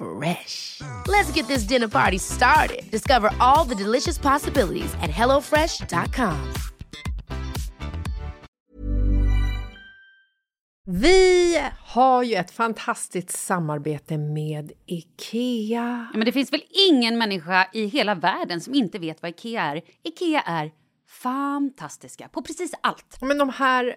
Fresh. Let's get this dinner party started. Discover all the delicious possibilities at hellofresh.com. Vi har ju ett fantastiskt samarbete med IKEA. Ja, men det finns väl ingen människa i hela världen som inte vet vad IKEA är. IKEA är fantastiska på precis allt. Men de här,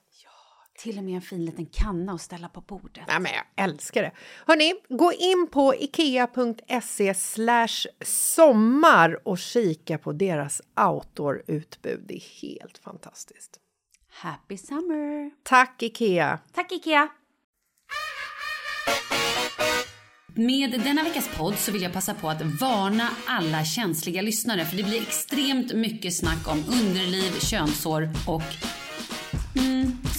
Till och med en fin liten kanna att ställa på bordet. Ja, men jag älskar det. Hörni, gå in på ikea.se sommar och kika på deras outdoor-utbud. Det är helt fantastiskt. Happy summer! Tack, Ikea! Tack Ikea! Med denna veckas podd så vill jag passa på att varna alla känsliga lyssnare för det blir extremt mycket snack om underliv, könshår och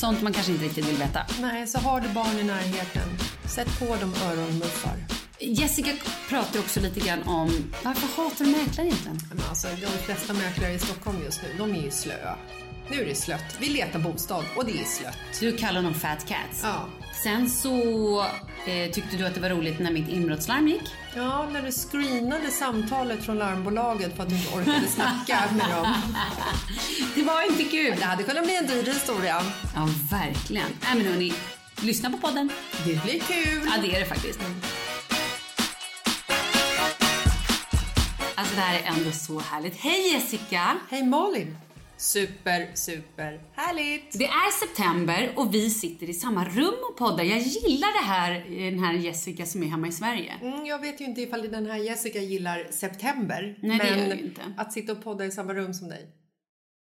sånt man kanske inte riktigt vill veta. Nej, så har du barn i närheten, sätt på dem öronmuffar. Jessica pratar också lite grann om varför hatar du mäklare egentligen? Men alltså, de flesta mäklare i Stockholm just nu, de är ju slöa. Nu är det slött. Vi letar bostad och det är slött. Du kallar dem fat cats. Ja. Sen så eh, tyckte du att det var roligt när mitt inbrottslarm gick. Ja, när du screenade samtalet från larmbolaget för att du inte orkade snacka med dem. Det var inte kul. Det hade kunnat bli en dyr historia. Ja, verkligen. Nej men hörni, lyssna på podden. Det blir kul. Ja, det är det faktiskt. Alltså det här är ändå så härligt. Hej Jessica! Hej Malin! Super, super härligt! Det är september och vi sitter i samma rum och poddar. Jag gillar det här, den här Jessica som är hemma i Sverige. Mm, jag vet ju inte ifall den här Jessica gillar september. Nej, det men gör jag inte. att sitta och podda i samma rum som dig.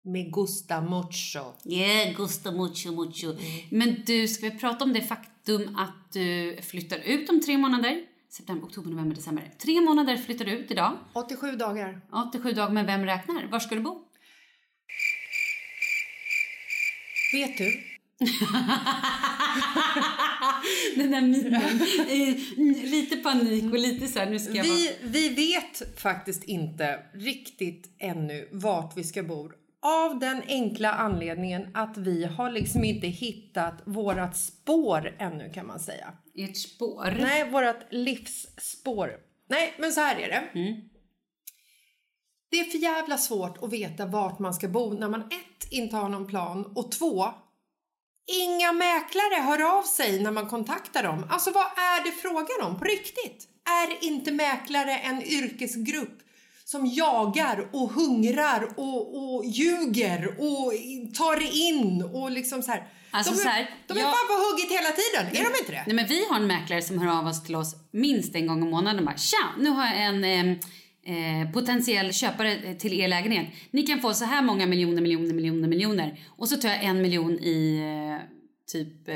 Med gusta mucho. Yeah, gusta mucho, mucho. Men du, ska vi prata om det faktum att du flyttar ut om tre månader? September, oktober, november, december. Tre månader flyttar du ut idag. 87 dagar. 87 dagar, men vem räknar? Var ska du bo? Vet du? Den där minen. Lite panik och lite så här, nu ska jag. Vi, vi vet faktiskt inte riktigt ännu vart vi ska bo Av den enkla anledningen att vi har liksom inte hittat vårat spår ännu kan man säga. Ert spår. Nej, vårat livsspår. Nej, men så här är det. Mm. Det är för jävla svårt att veta vart man ska bo när man ett, inte har någon plan och två, inga mäklare hör av sig när man kontaktar dem. Alltså vad är det frågan om på riktigt? Är inte mäklare en yrkesgrupp som jagar och hungrar och, och ljuger och tar in och liksom så här. Alltså de är, så här, de är jag- fan på hugget hela tiden, är de inte det? Nej, men vi har en mäklare som hör av oss till oss minst en gång i månaden och bara Tja, nu har jag en eh, eh, potentiell köpare till er lägenhet. Ni kan få så här många miljoner, miljoner, miljoner, miljoner. Och så tar jag en miljon i eh, typ... Eh,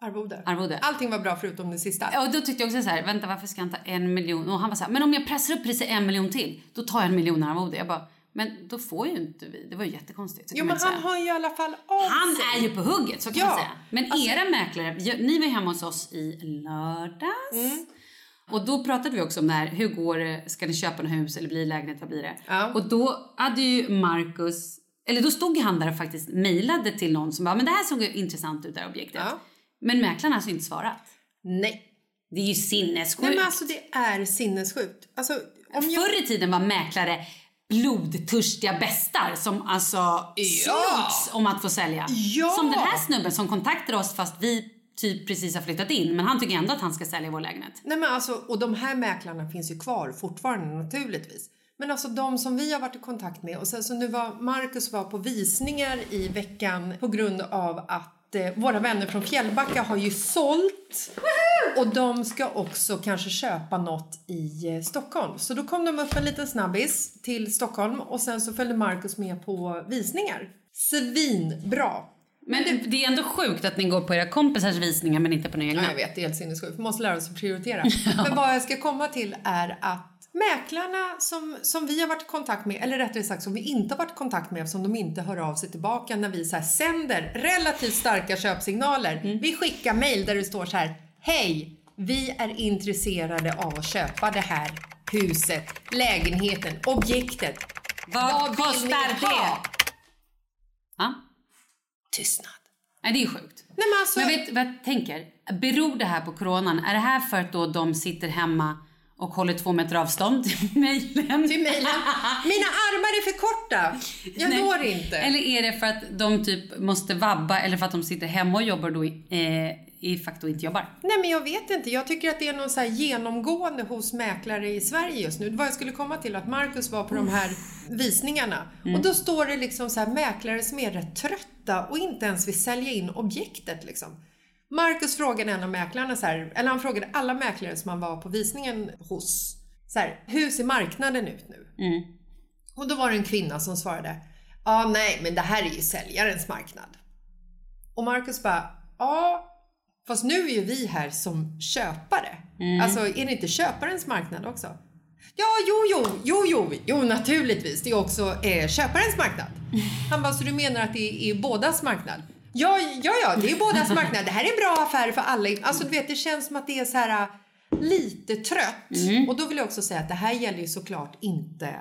Arvode. Arvode. Allting var bra förutom det sista. Ja, och då tyckte jag också så här, vänta varför ska han ta en miljon? Och han var så här, men om jag pressar upp priset en miljon till, då tar jag en miljon arvode. Jag bara, men då får ju inte vi. Det var ju jättekonstigt. Jo men han säga. har ju i alla fall av Han sig. är ju på hugget, så kan Ja, man säga. Men alltså- era mäklare, ni var hemma hos oss i lördags. Mm. Och då pratade vi också om det här, hur går det, ska ni köpa en hus eller bli lägenhet, vad blir det? Ja. Och då hade ju Marcus, eller då stod han där och faktiskt mejlade till någon som bara, men det här såg intressant ut det här objektet. Ja. Men mäklaren har alltså inte svarat. Nej. Det är ju sinnessjukt. Nej men alltså det är sinnessjukt. Alltså om jag... Förr i tiden var mäklare blodtörstiga bestar som alltså slogs om att få sälja. Ja! Som den här snubben som kontaktade oss fast vi typ precis har flyttat in. Men han tycker ändå att han ska sälja vår lägenhet. Nej men alltså, och de här mäklarna finns ju kvar fortfarande naturligtvis. Men alltså de som vi har varit i kontakt med och sen så nu var Marcus var på visningar i veckan på grund av att eh, våra vänner från Fjällbacka har ju sålt och de ska också kanske köpa något i eh, Stockholm. Så då kom de upp en liten snabbis till Stockholm och sen så följde Marcus med på visningar. Svinbra! Men det, det är ändå sjukt att ni går på era kompisars visningar men inte på era egna. Ja, jag vet, det är helt sinnessjukt. Vi måste lära oss att prioritera. Men vad jag ska komma till är att mäklarna som, som vi har varit i kontakt med, eller rättare sagt som vi inte har varit i kontakt med eftersom de inte hör av sig tillbaka när vi så här sänder relativt starka köpsignaler. Vi skickar mail där det står så här Hej! Vi är intresserade av att köpa det här huset, lägenheten, objektet. Vad, vill kostar det? Ja. Tystnad. Nej, det är sjukt. Nej men alltså... Men vet vad jag tänker? Beror det här på coronan? Är det här för att då de sitter hemma och håller två meter avstånd till mejlen? Till mejlen. Mina armar är för korta. Jag Nej. når inte. Eller är det för att de typ måste vabba eller för att de sitter hemma och jobbar då eh, i facto inte jobbar? Nej men jag vet inte. Jag tycker att det är någon så här genomgående hos mäklare i Sverige just nu. Vad jag skulle komma till att Marcus var på de här visningarna. Och då står det liksom så här mäklare som är rätt trötta och inte ens vill sälja in objektet liksom. Marcus frågade en av mäklarna så här, eller han frågade alla mäklare som han var på visningen hos. Så här, hur ser marknaden ut nu? Och då var det en kvinna som svarade, ja ah, nej men det här är ju säljarens marknad. Och Marcus bara, ja fast nu är ju vi här som köpare. Alltså är det inte köparens marknad också? Ja, jo, jo, jo, jo, jo naturligtvis. Det är också eh, köparens marknad. Han bara, så du menar att det är bådas marknad? Ja, ja, ja, det är bådas marknad. Det här är en bra affär för alla. Alltså du vet, det känns som att det är så här äh, lite trött. Och då vill jag också säga att det här gäller ju såklart inte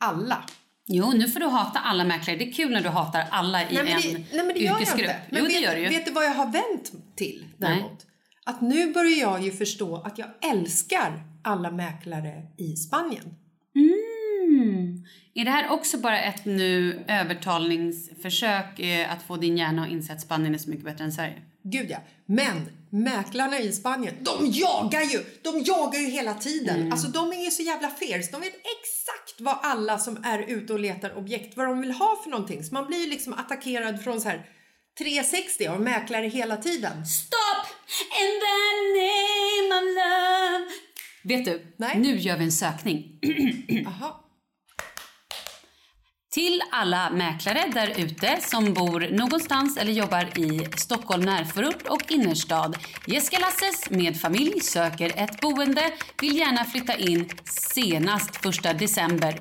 alla. Jo, nu får du hata alla mäklare. Det är kul när du hatar alla i Nej men, en det, nej men det gör jag yrkesgrupp. inte. Men jo, vet, det gör du vet du vad jag har vänt till däremot? Att nu börjar jag ju förstå att jag älskar alla mäklare i Spanien. Mm. Är det här också bara ett nu övertalningsförsök eh, att få din hjärna att inse att Spanien är så mycket bättre än Sverige? Gud ja. Men mäklarna i Spanien, de jagar ju! De jagar ju hela tiden. Mm. Alltså de är ju så jävla fierce. De vet exakt vad alla som är ute och letar objekt, vad de vill ha för någonting. Så man blir ju liksom attackerad från så här 360 av mäklare hela tiden. Stop in the name of love. Vet du, Nej. nu gör vi en sökning. Aha. Till alla mäklare där ute som bor någonstans eller jobbar i Stockholm närförort och innerstad. Jessica Lasses med familj söker ett boende, vill gärna flytta in senast 1 december.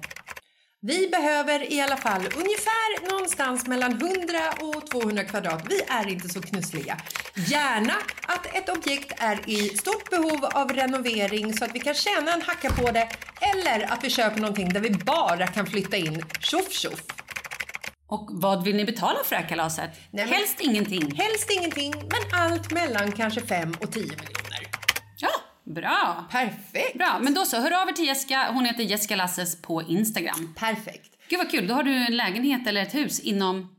Vi behöver i alla fall ungefär någonstans mellan 100 och 200 kvadrat. Vi är inte så knussliga. Gärna att ett objekt är i stort behov av renovering så att vi kan tjäna en hacka på det. Eller att vi köper någonting där vi bara kan flytta in tjoff tjoff. Och vad vill ni betala för det här kalaset? Nej, men- Helst ingenting. Helst ingenting, men allt mellan kanske 5 och 10 miljoner. Ja, bra. Perfekt! Bra, men då så. Hör av er till Jessica. Hon heter Jessica Lasses på Instagram. Perfekt. Gud vad kul. Då har du en lägenhet eller ett hus inom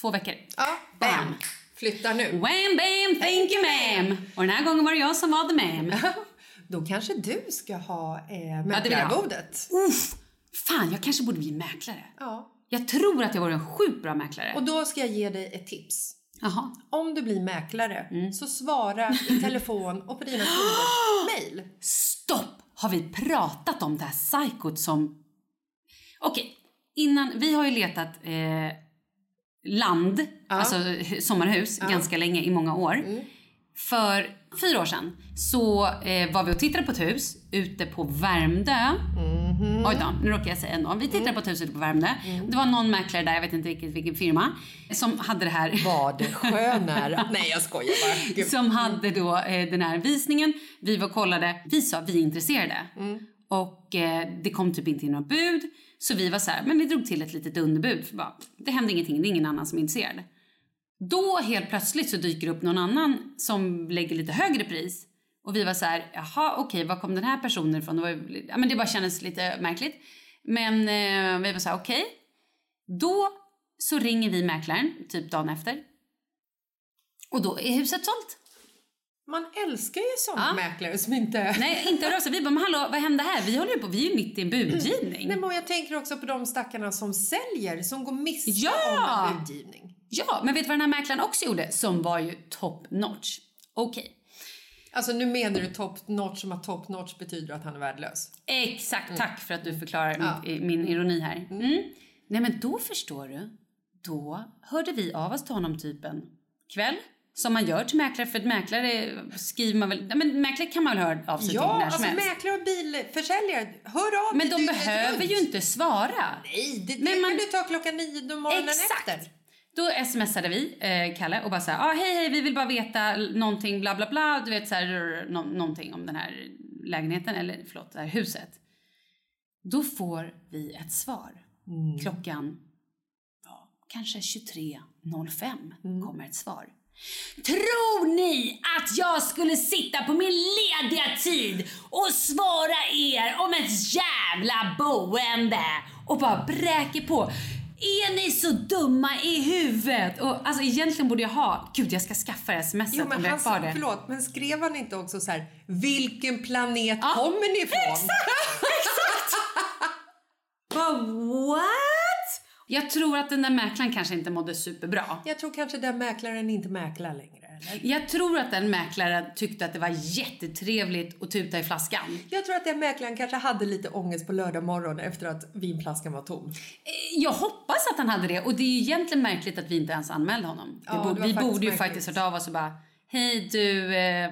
två veckor. Ja, bam! Flytta nu. Wham bam, thank you ma'am. Och den här gången var det jag som var the ma'am. Då kanske du ska ha eh, ha. mäklarbordet. Uff, fan, jag kanske borde bli mäklare. Ja. Jag tror att jag vore en sjukt bra mäklare. Och då ska jag ge dig ett tips. Jaha. Om du blir mäklare Mm. så svara i telefon och på dina kunders mejl. Stopp! Har vi pratat om det här psykot som... Okej, innan... Vi har ju letat eh, land, alltså hu- sommarhus, ganska länge, i många år. För fyra år sedan så eh, var vi och tittade på ett hus ute på Värmdö. Oj då, nu råkar jag säga ändå. Vi tittade på ett hus ute på Värmdö. Det var någon mäklare där, jag vet inte vilken, vilken firma, som hade det här. Skönare? Nej, jag skojar bara. Gud. som hade då eh, den här visningen. Vi var och kollade. Vi sa vi är intresserade. Och eh, det kom typ inte in några bud. Så vi var så här, men vi drog till ett litet underbud. För bara, det hände ingenting, det är ingen annan som är intresserad. Då helt plötsligt så dyker det upp någon annan som lägger lite högre pris. Och vi var så här, jaha okej, var kom den här personen ifrån? Det, var, ja, men det bara kändes lite märkligt. Men eh, vi var så här, okej. Då så ringer vi mäklaren, typ dagen efter. Och då är huset sålt. Man älskar ju såna Ja. mäklare som inte... Nej, inte röra sig. Vi bara, men hallå, vad hände här? Vi håller ju på, vi är ju mitt i en budgivning. Nej, men jag tänker också på de stackarna som säljer, som går miste Ja! om en budgivning. Ja, men vet du vad den här mäklaren också gjorde? Som var ju top notch. Okej. Alltså nu menar du top notch som att top notch betyder att han är värdelös. Exakt, tack för att du förklarar Ja. mitt, min ironi här. Mm. Nej men då förstår du, då hörde vi av oss till honom typ en kväll. Som man gör till mäklare, för mäklare skriver man väl... Men mäklare kan man väl höra av sig till Ja, när alltså som helst. mäklare och bilförsäljare, hör av Men de behöver runt. ju inte svara. Nej, det, Men det man- kan du ta klockan nio morgonen Exakt. efter. Då smsade vi eh, Kalle och bara så här, ah, hej hej vi vill bara veta någonting bla bla bla, du vet så här, nå- någonting om den här lägenheten eller förlåt det här huset. Då får vi ett svar. Klockan ja, kanske 23.05 kommer ett svar. Tror ni att jag skulle sitta på min lediga tid och svara er om ett jävla boende och bara bräker på? Är ni så dumma i huvudet? Och alltså egentligen borde jag ha... Gud, jag ska skaffa det smset Jo, om men jag har han, kvar det. förlåt, men skrev han inte också så här, vilken planet Ja, kommer ni ifrån? Bara, what? Jag tror att den där mäklaren kanske inte mådde superbra. Jag tror kanske den mäklaren inte mäklar längre. Eller? Jag tror att den mäklaren tyckte att det var jättetrevligt att tuta i flaskan. Jag tror att den mäklaren kanske hade lite ångest på lördag morgon efter att vinflaskan var tom. Eh, Jag hoppas att han hade det. Och det är ju egentligen märkligt att vi inte ens anmälde honom. Ja, borde, vi borde ju faktiskt hört av oss och bara, hej du... Eh,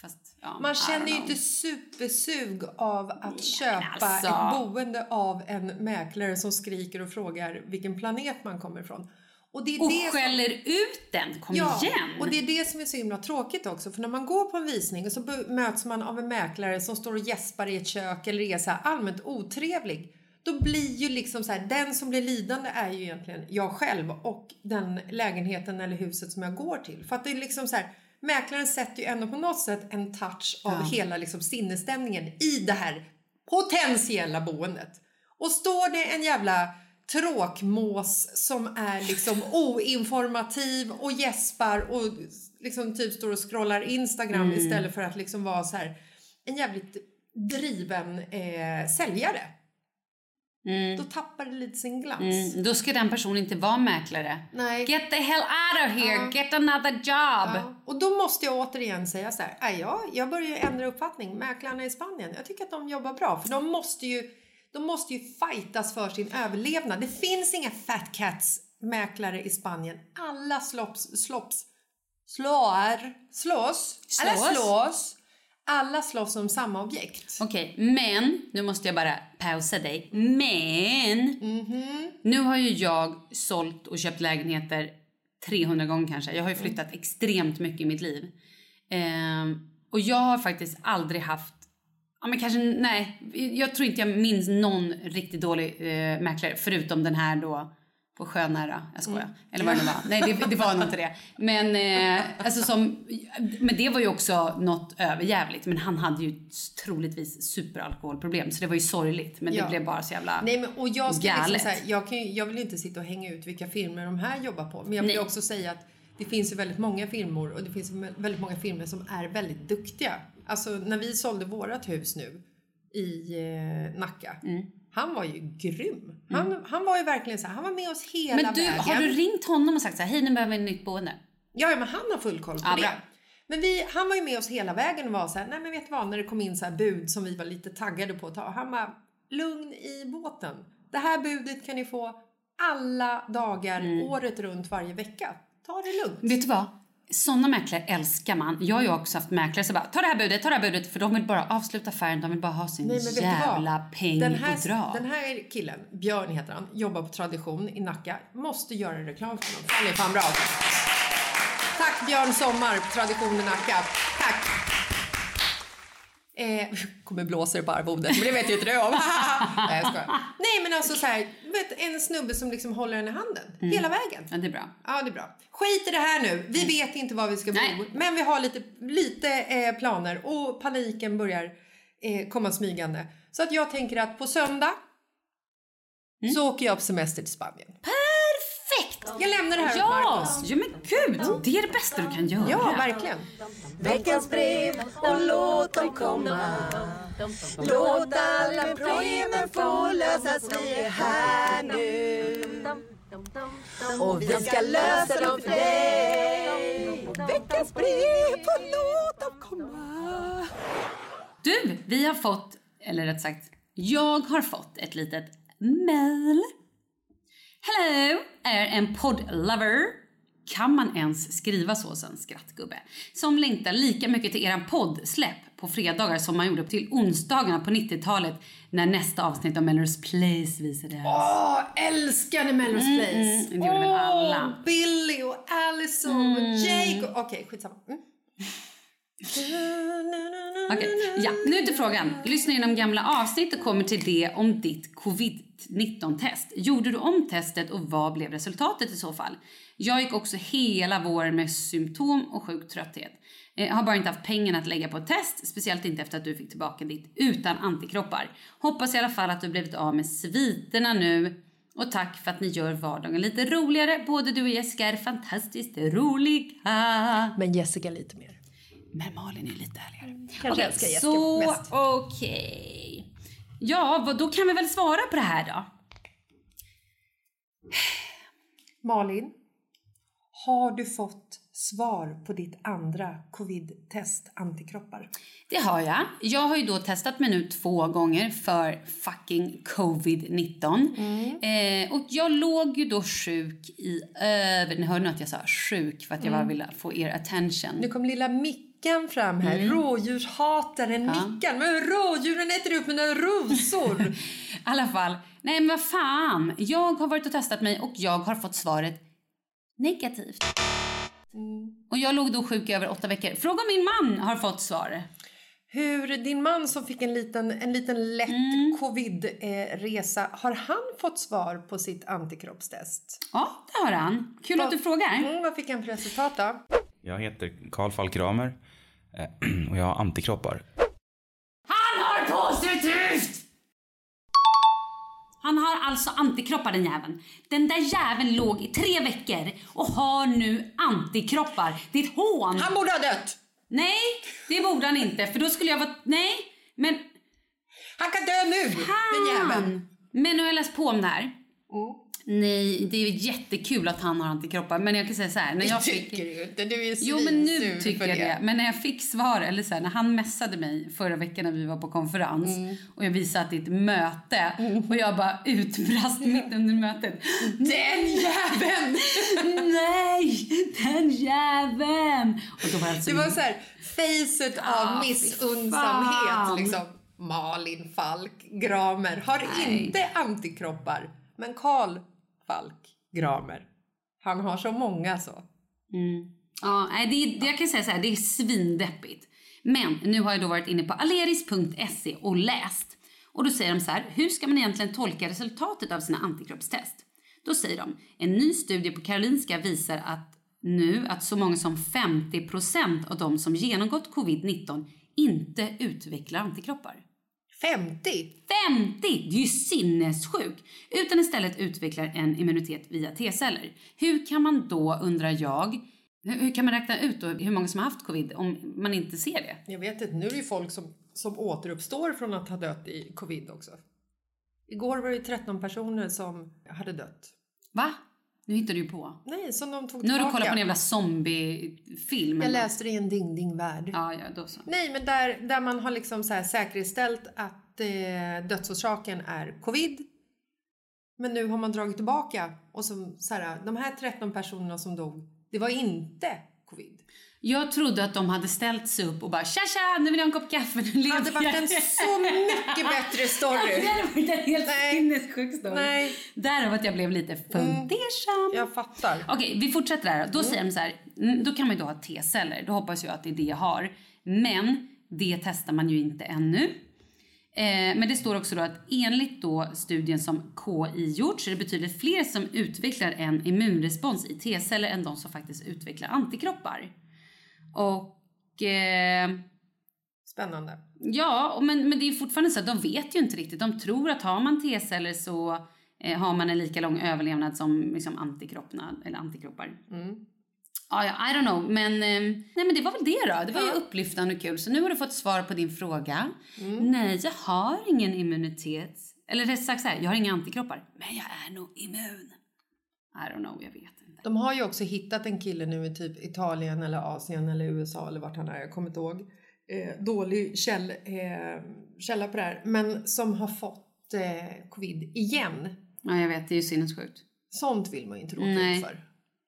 fast, ja, Man känner ju inte supersug av att köpa alltså. ett boende av en mäklare som skriker och frågar vilken planet man kommer ifrån. Och det är Och det som- skäller ut den, kom Ja, igen! och det är det som är så himla tråkigt också. För när man går på en visning och så möts man av en mäklare som står och gäspar i ett kök eller är så allmänt otrevlig. Då blir ju liksom så här, den som blir lidande är ju egentligen jag själv och den lägenheten eller huset som jag går till. För att det är liksom så här, mäklaren sätter ju ändå på något sätt en touch av hela liksom sinnesstämningen i det här potentiella boendet. Och står det en jävla tråkmås som är liksom oinformativ och gäspar och liksom typ står och scrollar Instagram istället för att liksom vara så här en jävligt driven eh, säljare. Då tappar det lite sin glans. Mm, då ska den personen inte vara mäklare. Nej. Get the hell out of here! Ja. Get another job! Ja, och då måste jag återigen säga så här, "Nej, jag, börjar ju ändra uppfattning. Mäklarna i Spanien, jag tycker att de jobbar bra för de måste ju, de måste ju fightas för sin överlevnad. Det finns inga fat cats mäklare i Spanien. Alla slops, slops, slår, slås, alla Slås. slås. Alla slåss om samma objekt. Okej, men nu måste jag bara pausa dig. Men Mhm. nu har ju jag sålt och köpt lägenheter 300 gånger kanske. Jag har ju flyttat extremt mycket i mitt liv. Ehm, och jag har faktiskt aldrig haft, ja men kanske, nej, jag tror inte jag minns någon riktigt dålig eh, mäklare förutom den här då på sjönära. Jag skojar. Mm. Eller vad det var. Nej, det, det var nog inte det. Men, eh, alltså som, men det var ju också något överjävligt. Men han hade ju troligtvis superalkoholproblem. Så det var ju sorgligt. Men ja. det blev bara så jävla Nej, men, och jag ska liksom galet. Liksom här, jag, kan, jag vill inte sitta och hänga ut vilka filmer de här jobbar på. Men jag vill Nej. också säga att det finns ju väldigt många filmer och det finns väldigt många filmer som är väldigt duktiga. Alltså när vi sålde vårat hus nu i eh, Nacka. Mm. Han var ju grym. Han, mm. han var ju verkligen så här, han var med oss hela men du, vägen. Har du ringt honom och sagt så här, hej nu behöver vi ett nytt boende? Ja, men han har full koll på ja, det. Bra. Men vi, han var ju med oss hela vägen och var så här, nej men vet du vad, när det kom in så bud som vi var lite taggade på att ta. Han bara, lugn i båten. Det här budet kan ni få alla dagar, mm. året runt, varje vecka. Ta det lugnt. Vet du vad? Såna mäklare älskar man. Jag har ju också haft mäklare som bara ta det här budet, ta det här budet för de vill bara avsluta affären, de vill bara ha sin Nej, jävla peng den här, och dra. Den här killen, Björn heter han, jobbar på Tradition i Nacka. Måste göra reklam för honom. Han är fan bra. Tack Björn Sommar, Tradition i Nacka. Tack! Eh, kommer blåsa på arvodet, men det vet ju inte du om. Nej, jag skojar. Nej, men alltså så här, vet, en snubbe som liksom håller en i handen mm. hela vägen. Ja, det är bra. Ja, det är bra. Skit i det här nu. Vi vet inte var vi ska bo, Nej. men vi har lite, lite eh, planer och paniken börjar eh, komma smygande. Så att jag tänker att på söndag mm. så åker jag på semester till Spanien. Jag lämnar det här ja. Marcus. Ja, men gud! Det är det bästa du kan göra. Ja, verkligen. Veckans brev och låt dem komma. Låt alla problemen få lösas, vi är här nu. Och vi ska lösa dem för dig. Veckans brev och låt dem komma. Du, vi har fått, eller rätt sagt, jag har fått ett litet mail Hello! Är en poddlover. Kan man ens skriva så sen, skrattgubbe? Som längtar lika mycket till eran poddsläpp på fredagar som man gjorde till onsdagarna på 90-talet när nästa avsnitt av Melrose Place visades. Åh, älskade Melrose mm, Place! Mm, det gjorde väl alla. Billy och Allison mm. och Jake Okej, okay, skitsamma. Mm. Okay. Ja, nu till frågan. Lyssna igenom gamla avsnitt och kommer till det om ditt covid-19-test. Gjorde du om testet och vad blev resultatet i så fall? Jag gick också hela våren med symptom och sjuk trötthet. Jag har bara inte haft pengarna att lägga på ett test, speciellt inte efter att du fick tillbaka ditt utan antikroppar. Hoppas i alla fall att du blivit av med sviterna nu. Och tack för att ni gör vardagen lite roligare. Både du och Jessica är fantastiskt roliga. Men Jessica lite mer. Men Malin är lite ärligare. Mm, kanske okay, älskar Jessica så, mest. okej. Okay. Ja, då kan vi väl svara på det här då. Malin, har du fått svar på ditt andra covid-test antikroppar? Det har jag. Jag har ju då testat mig nu två gånger för fucking covid-19. Mm. Eh, och jag låg ju då sjuk i över... Ni hörde nog att jag sa sjuk för att jag mm. bara ville få er attention. Nu kom lilla Mick Mickan fram här. Mm. Rådjurshataren ja. Mickan. Men rådjuren äter upp mina rosor. I alla fall. Nej men vad fan. Jag har varit och testat mig och jag har fått svaret negativt. Mm. Och jag låg då sjuk i över åtta veckor. Fråga om min man har fått svar. Hur din man som fick en liten, en liten lätt mm. covid-resa, eh, har han fått svar på sitt antikroppstest? Ja, det har han. Kul vad, att du frågar. Mm, vad fick han för resultat då? Jag heter Karl Falk Kramer eh, och jag har antikroppar. Han har positivt! Han har alltså antikroppar den jäveln. Den där jäveln låg i tre veckor och har nu antikroppar. Det är ett hån. Han borde ha dött! Nej, det borde han inte för då skulle jag vara... Nej, men... Han kan dö nu, den jäveln. Men nu har jag läst på om det här. Mm. Nej, det är jättekul att han har antikroppar. Men jag kan säga så här. När jag det tycker du inte. Du är Jo, men nu tycker jag det. det. Men när jag fick svar, eller så här, när han messade mig förra veckan när vi var på konferens mm. och jag visade att det är ett möte mm. och jag bara utbrast mitt under mötet. Den jäveln! Nej, den jäveln! Och då var alltså det var så här, facet ah, av missundsamhet liksom. Malin Falk Gramer har Nej. inte antikroppar. Men Karl Falk Gramer, han har så många så. Mm. Ja, det, det, jag kan säga så här, det är svindeppigt. Men nu har jag då varit inne på aleris.se och läst. Och då säger de så här, hur ska man egentligen tolka resultatet av sina antikroppstest? Då säger de, en ny studie på Karolinska visar att nu att så många som 50% av de som genomgått covid-19 inte utvecklar antikroppar. 50? 50! Det är ju sinnessjukt! Utan istället utvecklar en immunitet via T-celler. Hur kan man då, undrar jag, hur, kan man räkna ut hur många som har haft covid om man inte ser det? Jag vet inte, nu är det ju folk som, som återuppstår från att ha dött i covid också. Igår var det 13 personer som hade dött. Va? Nu hittar du ju på. Nej, som de tog Nu har du kollat på en jävla zombiefilm. Jag läste det i en Ding Ding Värld. Ja, ja, då så. Nej, men där, där man har liksom så här säkerställt att eh, dödsorsaken är covid. Men nu har man dragit tillbaka och som, så här, de här 13 personerna som dog, det var inte covid. Jag trodde att de hade ställt sig upp och bara tja tja, nu vill jag ha en kopp kaffe, nu lever Det hade varit jag." en så mycket bättre story. Det hade varit en helt sinnessjuk story. Nej. Därav att jag blev lite fundersam. Jag fattar. Okej, vi fortsätter här. Då säger de så här, mm, då kan man ju då ha T-celler. Då hoppas jag att det är det jag har. Men det testar man ju inte ännu. Eh, men det står också då att enligt då studien som KI gjort så är det betydligt fler som utvecklar en immunrespons i T-celler än de som faktiskt utvecklar antikroppar. Och eh, Spännande. Ja, men, men det är fortfarande så att de vet ju inte riktigt. De tror att har man T-celler så eh, har man en lika lång överlevnad som liksom, antikropparna, eller antikroppar. Ja, ja, I don't know. Men, eh, nej, men det var väl det då. Det var ju upplyftande och kul. Så nu har du fått svar på din fråga. Nej, jag har ingen immunitet. Eller rätt sagt så här, jag har inga antikroppar. Men jag är nog immun. I don't know, jag vet inte. De har ju också hittat en kille nu i typ Italien eller Asien eller USA eller vart han är, jag kommer inte ihåg. Eh, dålig käll, eh, källa på det här. Men som har fått eh, covid igen. Ja, jag vet. Det är ju sinnessjukt. Sånt vill man ju inte råka ut för.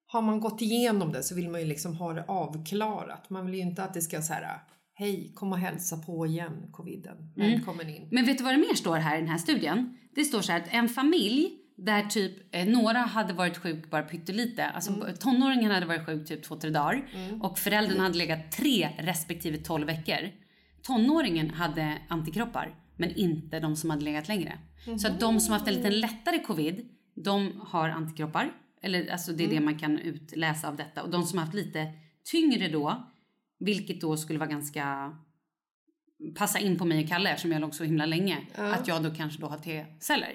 Har man gått igenom det så vill man ju liksom ha det avklarat. Man vill ju inte att det ska så här Hej, kom och hälsa på igen, coviden. Välkommen in. Men vet du vad det mer står här i den här studien? Det står så här att en familj där typ eh, några hade varit sjuk bara pyttelite, alltså tonåringen hade varit sjuk typ två, tre dagar och föräldern hade legat tre respektive tolv veckor. Tonåringen hade antikroppar men inte de som hade legat längre. Så att de som haft en lite lättare covid, de har antikroppar. Eller alltså det är det man kan utläsa av detta. Och de som haft lite tyngre då, vilket då skulle vara ganska passa in på mig och Kalle eftersom jag låg så himla länge. Att jag då kanske då har T-celler.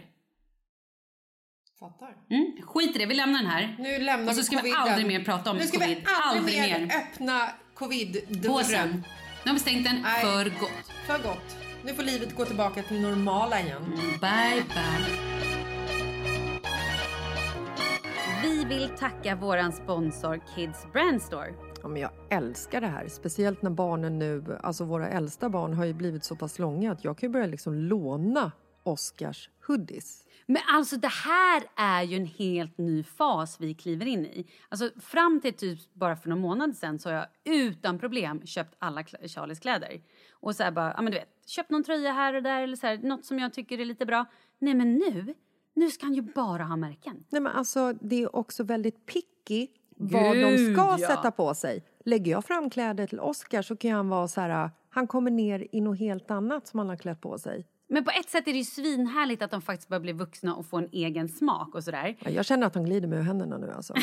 Fattar. Mm. Skit i det, vi lämnar den här. Nu lämnar och så vi ska vi coviden. aldrig mer prata om Nu ska covid. vi aldrig, mer, öppna covid-dörren. Nu har vi stängt den Nej. för gott. För gott. Nu får livet gå tillbaka till normala igen. Bye bye. Vi vill tacka våran sponsor Kids Brand Store. Ja, men jag älskar det här, speciellt när barnen nu, alltså våra äldsta barn har ju blivit så pass långa att jag kan ju börja liksom låna Oscars hoodies. Men alltså det här är ju en helt ny fas vi kliver in i. Alltså fram till typ bara för några månader sedan så har jag utan problem köpt alla Charlies kläder. Och så bara, ja men du vet, köpt någon tröja här och där eller så här, något som jag tycker är lite bra. Nej men nu, nu ska han ju bara ha märken. Nej men alltså det är också väldigt picky vad de Gud, ska ja. sätta på sig. Lägger jag fram kläder till Oscar så kan han vara så här, han kommer ner i något helt annat som han har klätt på sig. Men på ett sätt är det ju svinhärligt att de faktiskt börjar bli vuxna och få en egen smak och sådär. Ja, Jag känner att han glider ur händerna nu alltså.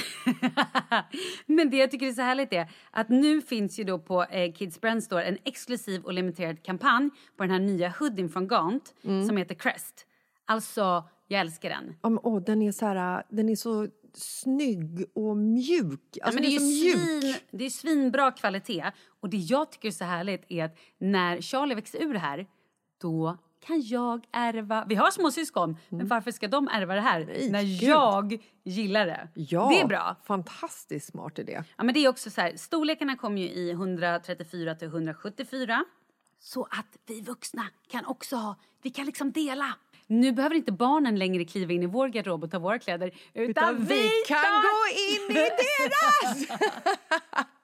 Men det jag tycker är så härligt är att nu finns ju då på eh, Kids Brand Store en exklusiv och limiterad kampanj på den här nya hoodien från Gant som heter Crest. Alltså, jag älskar den. Ja, men, åh, den är så här, den är så snygg och mjuk. Ja, Alltså, men det, är är mjuk. svin, det är svinbra kvalitet. Och det jag tycker är så härligt är att när Charlie växer ur det här, då kan jag ärva... Vi har små syskon, men varför ska de ärva det här Nej, när gud. jag gillar det? Ja, Det är bra. Fantastiskt smart idé. Ja, men det är också så här, storlekarna kommer ju i 134 till 174. Så att vi vuxna kan också ha, vi kan liksom dela. Nu behöver inte barnen längre kliva in i vår garderob och ta våra kläder. Utan, Utan vi kan tar- gå in i deras!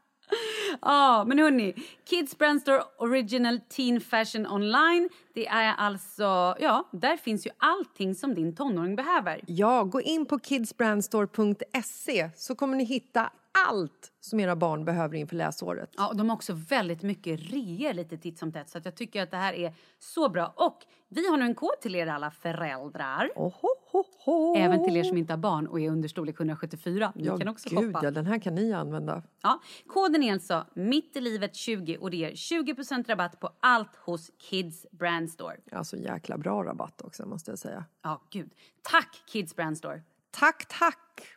Ja, men hörni. Kids Brand Store Original Teen Fashion Online. Det är alltså, ja, där finns ju allting som din tonåring behöver. Ja, gå in på kidsbrandstore.se så kommer ni hitta allt som era barn behöver inför läsåret. Ja, och de har också väldigt mycket reor lite titt som tätt så att jag tycker att det här är så bra. Och vi har nu en kod till er alla föräldrar. Oho, ho, ho. Även till er som inte har barn och är under storlek 174. Ni ja, kan också gud, shoppa. ja, den här kan ni använda. Ja, koden är alltså mitt i livet 20 och det ger 20% rabatt på allt hos Kids Brand Store. Alltså jäkla bra rabatt också måste jag säga. Ja, gud. Tack Kids Brand Store. Tack, tack!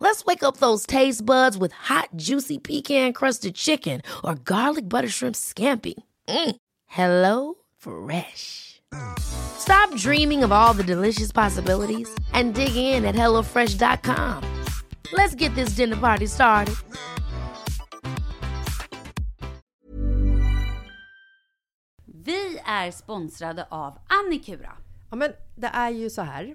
Let's wake up those taste buds with hot, juicy pecan-crusted chicken or garlic butter shrimp scampi. Mm. Hello Fresh. Stop dreaming of all the delicious possibilities and dig in at HelloFresh.com. Let's get this dinner party started. Vi är sponsrade av Annikura. Ja, men det är ju så här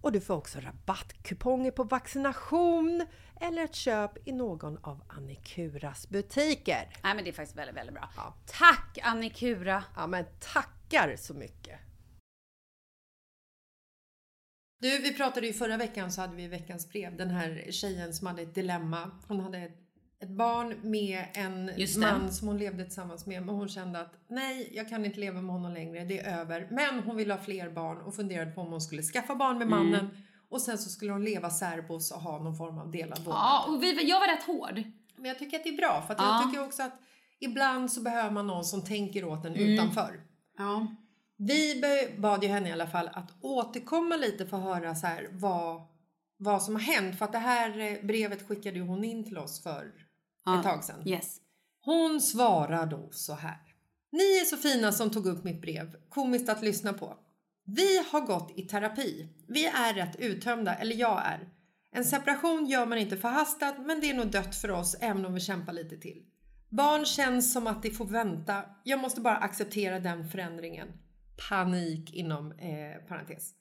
och du får också rabattkuponger på vaccination eller ett köp i någon av Annikuras butiker. Nej men det är faktiskt väldigt, väldigt bra. Ja. Tack Annikura! Ja men tackar så mycket! Du, vi pratade ju förra veckan så hade vi veckans brev. Den här tjejen som hade ett dilemma. Hon hade ett, ett barn med en man som hon levde tillsammans med. Men hon kände att nej, jag kan inte leva med honom längre. Det är över. Men hon ville ha fler barn och funderade på om hon skulle skaffa barn med Mm. mannen. Och sen så skulle hon leva särbos och ha någon form av delad vårdnad. Ja, och vi, jag var rätt hård. Men jag tycker att det är bra. För att Ja. jag tycker också att ibland så behöver man någon som tänker åt en Mm. utanför. Ja. Vi bad ju henne i alla fall att återkomma lite för att höra så här vad, vad som har hänt. För att det här eh, brevet skickade hon in till oss för ett tag sedan. Yes. Hon svarar då så här. Ni är så fina som tog upp mitt brev. Komiskt att lyssna på. Vi har gått i terapi. Vi är rätt uttömda, eller jag är. En separation gör man inte förhastat, men det är nog dött för oss även om vi kämpar lite till. Barn känns som att det får vänta. Jag måste bara acceptera den förändringen. Panik inom eh, parentes.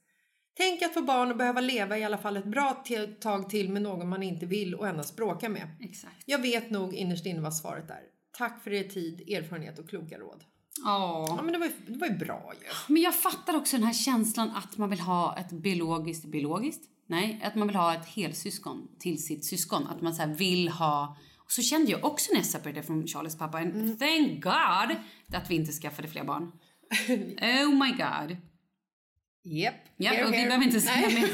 Tänk att få barn och behöva leva i alla fall ett bra tag till med någon man inte vill och endast bråka med. Exakt. Jag vet nog innerst inne vad svaret är. Tack för er tid, erfarenhet och kloka råd. Ja. Ja, men det var ju, det var ju bra ju. Men jag fattar också den här känslan att man vill ha ett biologiskt, biologiskt? Nej, att man vill ha ett helsyskon till sitt syskon. Att man så vill ha... Och så kände jag också när jag separerade från Charlies pappa. Mm. thank God att vi inte skaffade fler barn. oh my God. Japp. Ja, Here, och vi behöver inte säga mer.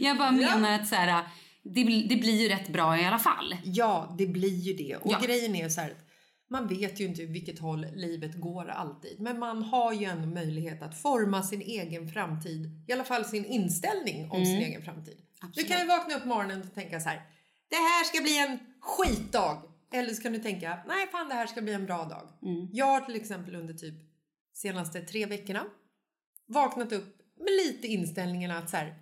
jag bara menar att så här, det, blir- det blir ju rätt bra i alla fall. Ja, det blir ju det. Och Ja. grejen är ju så här att man vet ju inte vilket håll livet går alltid. Men man har ju en möjlighet att forma sin egen framtid. I alla fall sin inställning om sin egen framtid. Du kan ju vakna upp morgonen och tänka så här. Det här ska bli en skitdag. Eller så kan du tänka, nej fan det här ska bli en bra dag. Jag har till exempel under typ senaste tre veckorna vaknat upp med lite inställningen att så här.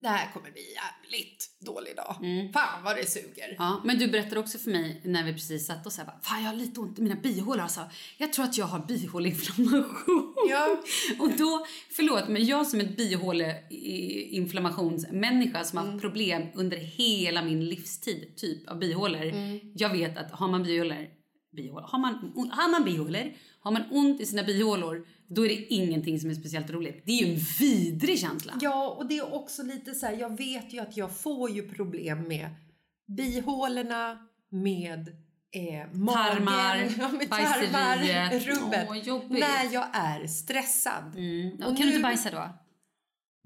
Det här kommer bli jävligt dålig dag. Fan vad det suger. Ja, men du berättade också för mig när vi precis satt och bara, fan jag har lite ont i mina bihålor alltså. Jag tror att jag har bihåleinflammation. Ja. och då, förlåt men jag som ett bihåleinflammationsmänniska som har haft problem under hela min livstid typ av bihålor. Jag vet att har man bihålor, bihålor har, man, har man bihålor, har man ont i sina bihålor då är det ingenting som är speciellt roligt. Det är ju en vidrig känsla. Ja, och det är också lite så här, jag vet ju att jag får ju problem med bihålorna, med eh, magen, Tarmar, ja, med tarmar, rubbet. Åh, jobbigt. när jag är stressad. Mm. Och kan nu- du inte bajsa då?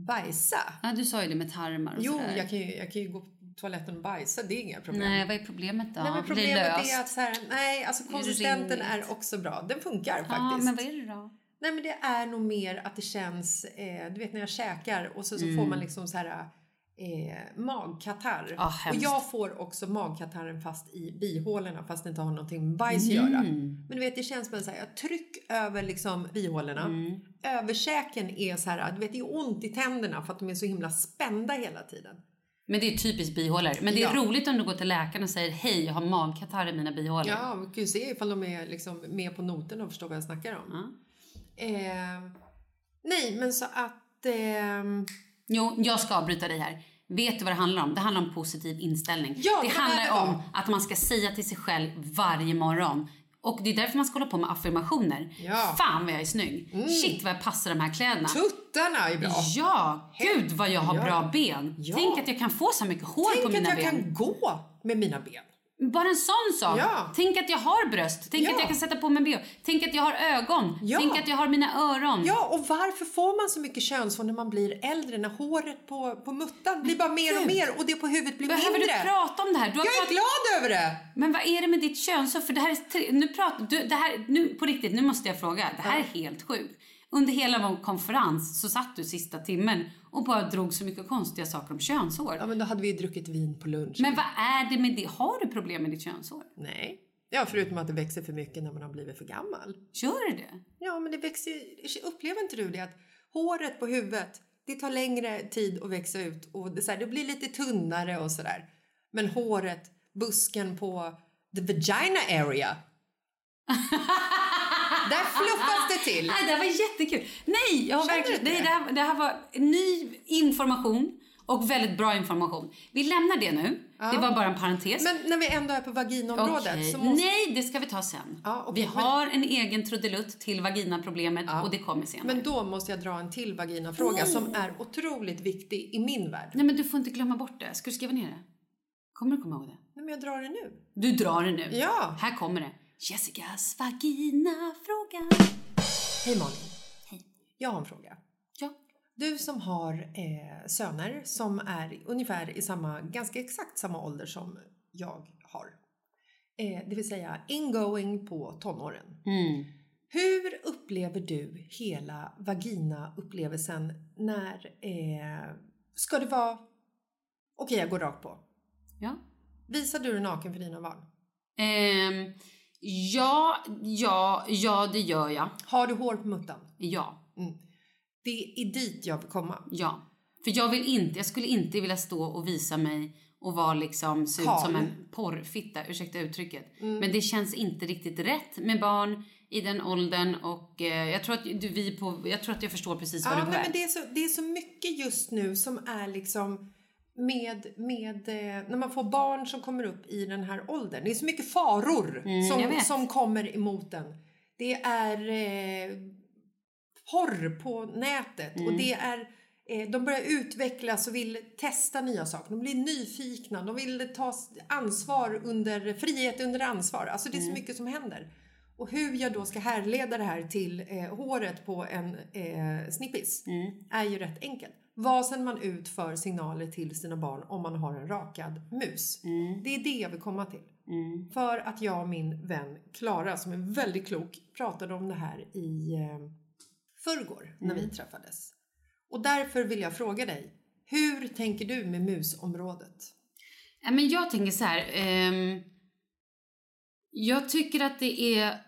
Bajsa? Ja, du sa ju det med tarmar och Jo, sådär. jag kan, ju, jag kan ju gå på toaletten och bajsa, det är inga problem. Nej, vad är problemet då? Nej, men problemet löst? är att så här, nej, alltså konsistenten är också bra. Den funkar Ja, faktiskt. men vad är det då? Nej men det är nog mer att det känns, eh, du vet när jag käkar och så, så får man liksom så här eh, magkatarr. Mm. Ah, och jag får också magkatarren fast i bihålorna fast det inte har någonting med bajs att göra. Mm. Men du vet det känns som här, tryck över liksom bihålorna. Mm. Överkäken är så här, du vet det är ont i tänderna för att de är så himla spända hela tiden. Men det är typiskt bihålor. Men det är Ja. roligt om du går till läkaren och säger hej, jag har magkatarr i mina bihålor. Ja, vi kan ju se ifall de är liksom med på noten och förstår vad jag snackar om. Ja. Eh, nej, men så att... ehm, Jo, jag ska avbryta dig här. Vet du vad det handlar om? Det handlar om positiv inställning. Ja, det handlar det om att man ska säga till sig själv varje morgon. Och det är därför man ska hålla på med affirmationer. Ja. Fan vad jag är snygg. Shit vad jag passar de här kläderna. tuttarna är bra! Ja, gud vad jag har Ja. bra ben. Ja. Tänk att jag kan få så mycket hår Tänk på att mina jag ben. kan gå med mina ben. Bara en sån sak. Ja. Tänk att jag har bröst. Tänk Ja. att jag kan sätta på mig bh. Tänk att jag har ögon. Ja. Tänk att jag har mina öron. Ja, och varför får man så mycket könshår när man blir äldre? När håret på, på muttan blir bara mer och mer och det på huvudet blir Behöver mindre. du prata om det här? Jag är pratat- glad över det! Men vad är det med ditt könshår? För det här är nu pratar du, det här nu på riktigt, nu måste jag fråga. Det här är helt sjukt. Under hela vår konferens så satt du sista timmen och bara drog så mycket konstiga saker om könshår. Ja, men då hade vi ju druckit vin på lunch. Men vad är det med det? Har du problem med ditt könshår? Nej. Ja, förutom att det växer för mycket när man har blivit för gammal. Gör det det? Ja, men det växer Upplever inte du det att håret på huvudet, det tar längre tid att växa ut och det, så här, det blir lite tunnare och sådär. Men håret, busken på the vagina area. där fluffas det till. Nej, det här var jättekul. Nej, jag har Känner verkligen, nej det? här, det här var ny information Och väldigt bra information. Vi lämnar det nu. Det var bara en parentes. Men när vi ändå är på vaginaområdet Okej. så måste... Nej, det ska vi ta sen. Ja, okej, vi men- har en egen trudelutt till vaginaproblemet och det kommer senare. Men då måste jag dra en till vaginafråga som är otroligt viktig i min värld. Nej, men du får inte glömma bort det. Ska du skriva ner det? Kommer du komma ihåg det? Nej, men jag drar det nu. Du drar det nu. Ja. Här kommer det. Jessicas vaginafråga. Hej Malin. Hej. Jag har en fråga. Ja. Du som har eh, söner som är ungefär i samma, ganska exakt samma ålder som jag har. Eh, det vill säga ingoing på tonåren. Mm. Hur upplever du hela vagina-upplevelsen när... Eh, ska det vara... Okej, jag går rakt på. Ja. Visar du dig naken för dina barn? Ehm, ja, ja, ja, det gör jag. Har du hår på muttan? Ja, Det är dit jag vill komma. ja. För jag vill inte, jag skulle inte vilja stå och visa mig och vara liksom, se ut Kal. som en porrfitta, ursäkta uttrycket. Mm. Men det känns inte riktigt rätt med barn i den åldern och eh, jag tror att du, vi på, jag tror att jag förstår precis vad Ja, du är men det, är så, det är så mycket just nu som är liksom med, med eh, när man får barn som kommer upp i den här åldern. Det är så mycket faror Mm, som, som kommer emot den. Det är eh, porr på nätet Mm. och det är eh, de börjar utvecklas och vill testa nya saker. De blir nyfikna. De vill ta ansvar under frihet under ansvar. Alltså det är så Mm. mycket som händer. Och hur jag då ska härleda det här till eh, håret på en eh, snippis Mm. är ju rätt enkelt. Vad sänder man ut för signaler till sina barn om man har en rakad mus? Mm. Det är det jag vill komma till. För att jag och min vän Klara, som är väldigt klok, pratade om det här i eh, förrgår när Mm. vi träffades. Och därför vill jag fråga dig, hur tänker du med musområdet? Ja, men jag tänker så här. ehm, jag tycker att det är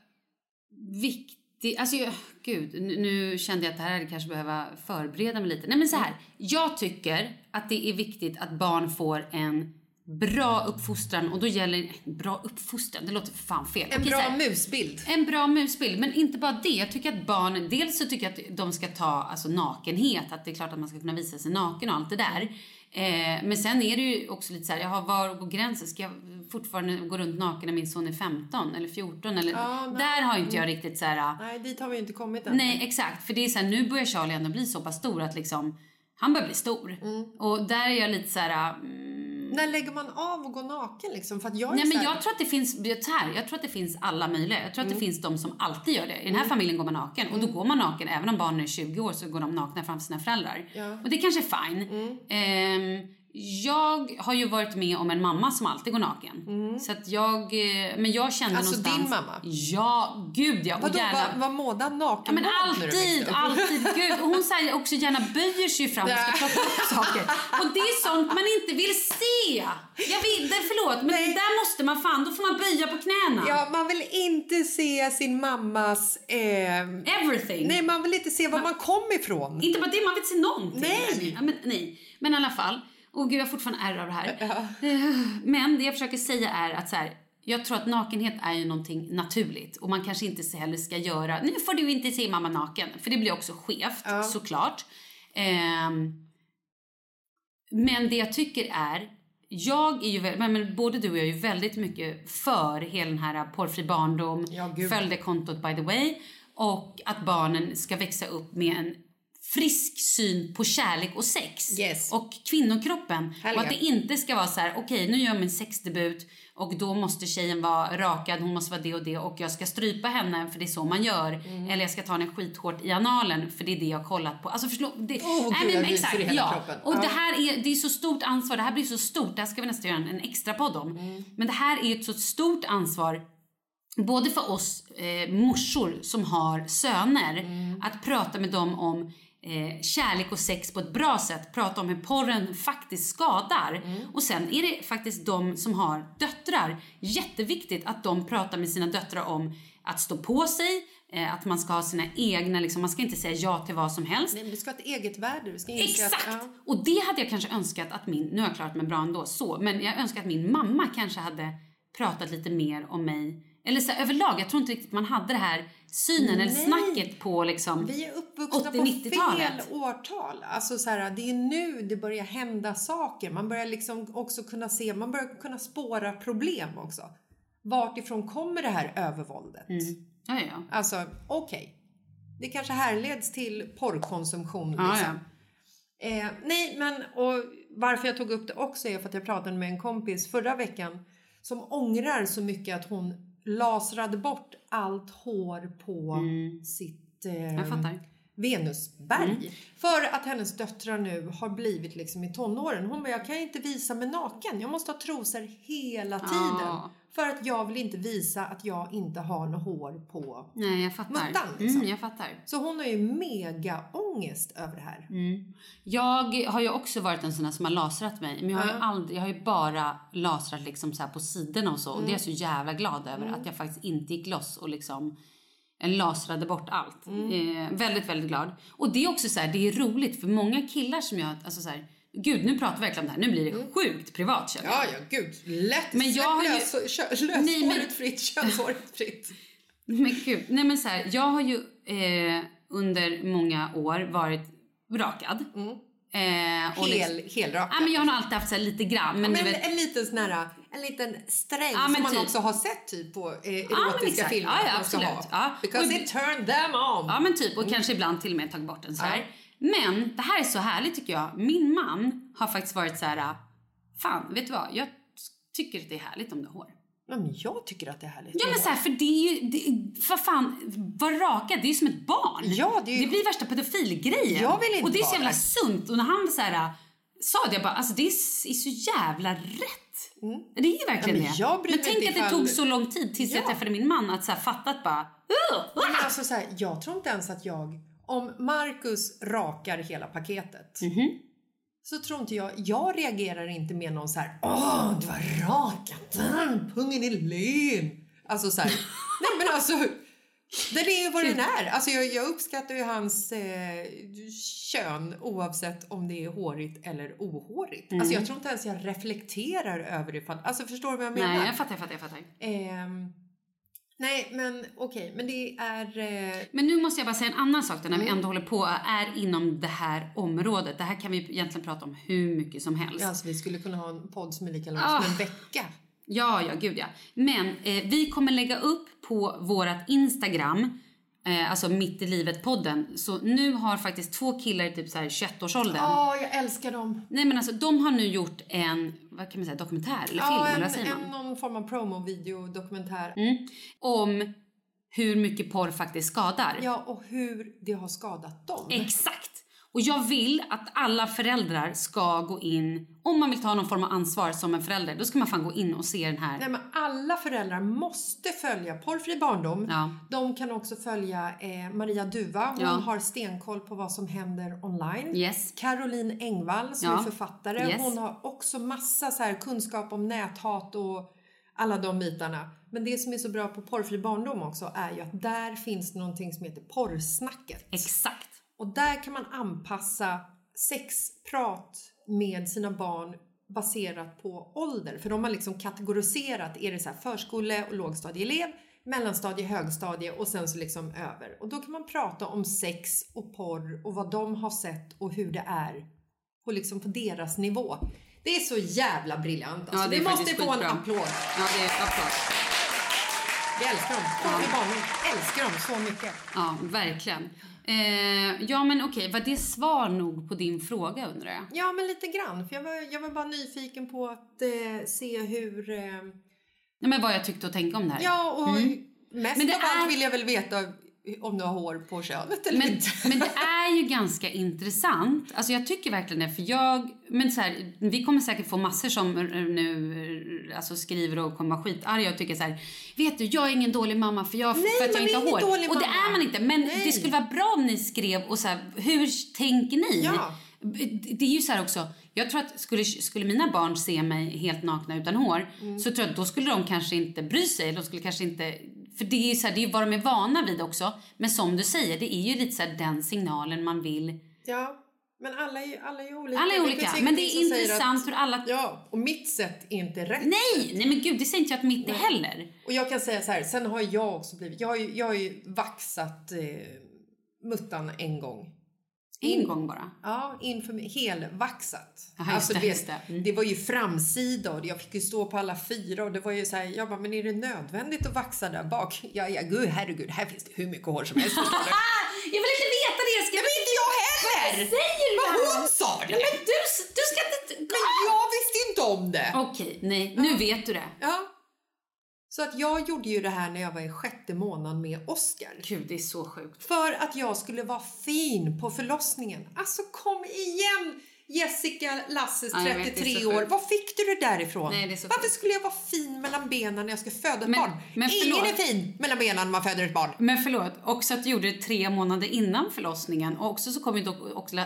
viktigt. Alltså, jag, gud, nu, kände jag att det här hade kanske behöva förbereda mig lite. Nej, men så här. Jag tycker att det är viktigt att barn får en bra uppfostran och då gäller bra uppfostran. Det låter fan fel. En Okej, bra här. musbild. En bra musbild, men inte bara det. Jag tycker att barn, dels så tycker jag att de ska ta alltså, nakenhet, att det är klart att man ska kunna visa sig naken och allt det där. Eh, men sen är det ju också lite så här, jaha, var går gränsen? Ska jag fortfarande gå runt naken när min son är 15 eller 14? Eller, Ja, där har inte jag riktigt så här, Nej, dit har vi inte kommit än. nej exakt, för det är så här, nu börjar Charlie ändå bli så pass stor att liksom, han börjar bli stor. Mm. Och där är jag lite så här, mm, När lägger man av och går naken liksom? För att jag Nej men jag tror att det finns, så här, jag tror att det finns alla möjliga. Jag tror att det finns de som alltid gör det. I den här familjen går man naken och då går man naken även om barnen är 20 år så går de nakna framför sina föräldrar. Ja. Och det kanske är fine. Ehm, jag har ju varit med om en mamma som alltid går naken. Så att jag, eh, men jag kände Alltså någonstans... din mamma? Ja, gud ja. Vadå, gärna... var, var Måda naken Ja, men alltid, alltid. Gud. Och hon säger också gärna böjer sig fram och ska plocka upp saker. Och det är sånt man inte vill se. Jag vill, det, förlåt, men Nej. där måste man fan, då får man böja på knäna. Ja, man vill inte se sin mammas... Eh, Everything. nej, man vill inte se var man kom ifrån. Inte bara det, man vill inte se någonting. Nej. Men, nej. men i alla fall. Och gud, jag har fortfarande ärr av det här. Eh, Men det jag försöker säga är att så här, jag tror att nakenhet är ju någonting naturligt och man kanske inte så heller ska göra, nu får du inte se mamma naken, för det blir också skevt såklart. Ehm, men det jag tycker är, jag är ju, men både du och jag är ju väldigt mycket för hela den här porrfri barndom, Ja, gud. följde kontot by the way, och att barnen ska växa upp med en frisk syn på kärlek och sex Yes. och kvinnokroppen. Härliga. Och att det inte ska vara så här: okej nu gör jag min sexdebut och då måste tjejen vara rakad, hon måste vara det och det och jag ska strypa henne för det är så man gör. Mm. Eller jag ska ta henne skithårt i analen för det är det jag har kollat på. Alltså förstå, det, Åh, gud, jag ryser i hela kroppen. Och Ja. det här är, det är så stort ansvar, det här blir så stort, det här ska vi nästan göra en, en extra podd om. Mm. Men det här är ett så stort ansvar både för oss eh, morsor som har söner, Mm. att prata med dem om eh, kärlek och sex på ett bra sätt, prata om hur porren faktiskt skadar. Mm. Och sen är det faktiskt de som har döttrar, jätteviktigt att de pratar med sina döttrar om att stå på sig, eh, att man ska ha sina egna, liksom, man ska inte säga ja till vad som helst. Nej, vi ska ha ett eget värde. Vi ska Exakt! Att, ja. Och det hade jag kanske önskat att min, nu har jag klarat mig bra ändå så, men jag önskar att min mamma kanske hade pratat lite mer om mig Eller så här, överlag, jag tror inte riktigt man hade det här synen eller Nej. snacket på liksom Vi är uppvuxna 80 på 90-talet. fel årtal. Alltså så här, det är nu det börjar hända saker. Man börjar liksom också kunna se, man börjar kunna spåra problem också. Vart ifrån kommer det här övervåldet? Ja, ja, ja. Alltså, okej. Det kanske härleds till porrkonsumtion. Ja, Liksom. Eh, nej, men och varför jag tog upp det också är för att jag pratade med en kompis förra veckan som ångrar så mycket att hon lasrade bort allt hår på sitt eh, Mm. Jag fattar. Venusberg. Mm. För att hennes döttrar nu har blivit liksom i tonåren. Hon bara, jag kan inte visa mig naken. Jag måste ha trosor hela tiden. Ja. För att jag vill inte visa att jag inte har något hår på Nej, jag fattar. Muttan, liksom. mm, jag fattar. så hon har ju mega ångest över det här. Mm. Jag har ju också varit en sån här som har lasrat mig. Men jag har, ju, aldrig, jag har ju bara lasrat liksom så på sidorna och så. Och det är jag så jävla glad över. Att jag faktiskt inte gick loss och liksom lasrade bort allt. Eh, väldigt, väldigt glad. Och det är också så här, det är roligt för många killar som jag, alltså så här, gud nu pratar vi verkligen om det här, nu blir det sjukt privat känner jag. Ja, ja, gud. Lätt. Men jag har ju- lös, löshåret men- fritt, könshåret fritt. Men gud, nej men så här, jag har ju eh, under många år varit rakad. Eh, och liksom, Hel, helrak. ja, men jag har nog alltid haft så lite grann. Men, Men du vet, en liten sån här, en liten sträng Ja, men som man typ. också har sett typ på eh, men erotiska exakt. filmer. Ja, ja, absolut. Ha. Ja. Because Och- it turned them on. Ja men typ och kanske ibland till och med tagit bort den så här. Men det här är så härligt tycker jag. Min man har faktiskt varit så här. Fan, vet du vad? Jag tycker att det är härligt om du har hår. Ja, men jag tycker att det är härligt. Ja men så här, för det är ju, det, vad fan, var raka, det är ju som ett barn. Ja, det ju- blir värsta pedofilgrejen. Jag vill inte Och det är så jävla det. sunt. Och när han så här, sa det, jag bara, alltså det är, så jävla rätt. Det är ju verkligen Mm. Ja, men det. jag bryr men tänk att det tog så lång tid tills jag Ja. träffade min man att så här, fatta att bara, "Ugh, Nej, men alltså så här, jag tror inte ens att jag... Om Marcus rakar hela paketet Mhm. Så tror inte jag... Jag reagerar inte med någon så här Åh, du har rakat den! Pungen är len! Alltså så här... nej men alltså... Den är ju vad den är. Alltså jag, jag uppskattar ju hans eh, kön oavsett om det är hårigt eller ohårigt. Mm. Alltså jag tror inte ens jag reflekterar över ifall... Alltså förstår du vad jag menar? Nej, jag fattar, jag fattar, jag fattar. Ehm, nej, men okej, men det är... Eh, Men nu måste jag bara säga en annan sak då, när vi Mm. ändå håller på är inom det här området. Det här kan vi egentligen prata om hur mycket som helst. alltså, vi skulle kunna ha en podd som är lika lång Ah. som en vecka. Ja, ja, gud ja. Men eh, vi kommer lägga upp på vårat Instagram, eh, alltså Mitt i livet-podden. Så nu har faktiskt två killar i typ så här 21-årsåldern. Ja, jag älskar dem. Nej men alltså de har nu gjort en, vad kan man säga, dokumentär eller film Ja, eller en, vad säger man? någon form av promo-video, dokumentär. Mm. Om hur mycket porr faktiskt skadar. Ja, och hur det har skadat dem. Exakt! Och jag vill att alla föräldrar ska gå in, om man vill ta någon form av ansvar som en förälder, då ska man fan gå in och se den här. Nej, men alla föräldrar måste följa Porrfri barndom. Ja. De kan också följa eh, Maria Duva. Hon Ja. har stenkoll på vad som händer online. Yes. Caroline Engvall som Ja. är författare. Yes. Hon har också massa så här kunskap om näthat och alla de bitarna. Men det som är så bra på Porrfri barndom också är ju att där finns någonting som heter porrsnacket. Exakt. Och där kan man anpassa sexprat med sina barn baserat på ålder. För de har liksom kategoriserat, är det så här förskole och lågstadieelev, mellanstadie, högstadie och sen så liksom över. Och då kan man prata om sex och porr och vad de har sett och hur det är på liksom på deras nivå. Det är så jävla briljant. Alltså, Ja, det vi måste få en applåd. Ja, det är applåd. Vi älskar dem. Porrfri barndom. Älskar dem så mycket. Ja, verkligen. Eh, ja, men okej, var det svar nog på din fråga undrar jag? Ja, men lite grann. För jag var, jag var bara nyfiken på att eh, se hur... Eh, Nej, men vad jag tyckte och tänkte om det här. ja, och mest Mm. Men det av allt är- vill jag väl veta om du har hår på könet eller Men, inte. men det är ju ganska intressant. Alltså jag tycker verkligen det. För jag, men så här, vi kommer säkert få massor som nu alltså skriver och kommer vara skitarga och tycker så här. Vet du, jag är ingen dålig mamma för, jag, Nej, för att jag inte har hår. Och det mamma. är man inte. Men Nej. det skulle vara bra om ni skrev och så här, hur tänker ni? Ja. Det är ju så här också. Jag tror att skulle, skulle mina barn se mig helt nakna utan hår Mm. så tror jag att då skulle de kanske inte bry sig. De skulle kanske inte... För det är ju så här, det är vad de är vana vid också. Men som du säger, det är ju lite så här den signalen man vill. Ja, Men alla är alla är olika. Alla är Det olika, finns men det är intressant att, hur alla... Ja, och mitt sätt är inte rätt. Nej, nej men gud, det säger inte jag att mitt är heller. Och jag kan säga så här, sen har jag också blivit, jag har ju, jag har ju vaxat eh, muttan en gång. En gång bara. Ja, inför helvaxat. Jaha, just det. Mm. det var ju framsida och jag fick ju stå på alla fyra och det var ju så här, jag bara, men är det nödvändigt att vaxa där bak? Ja, ja, gud, herregud, här finns det hur mycket hår som helst. Jag vill inte veta det! Jag ska... Men inte jag heller! Vad säger du? Vad hon sa det! Men du, du ska inte... Men jag visste inte om det! Okej, nej, nu vet du det. Ja. Så att jag gjorde ju det här när jag var i sjätte månaden med Oscar. Gud, det är så sjukt. För att jag skulle vara fin på förlossningen. Alltså kom igen! Jessica Lasses Ja, jag vet, det är 33 så år. Var fick du det därifrån? Nej, det Varför skulle jag vara fin mellan benen när jag ska föda ett Men- barn? men Ingen är fin mellan benen när man föder ett barn. Men förlåt, också att du gjorde det tre månader innan förlossningen och också så kom ju dock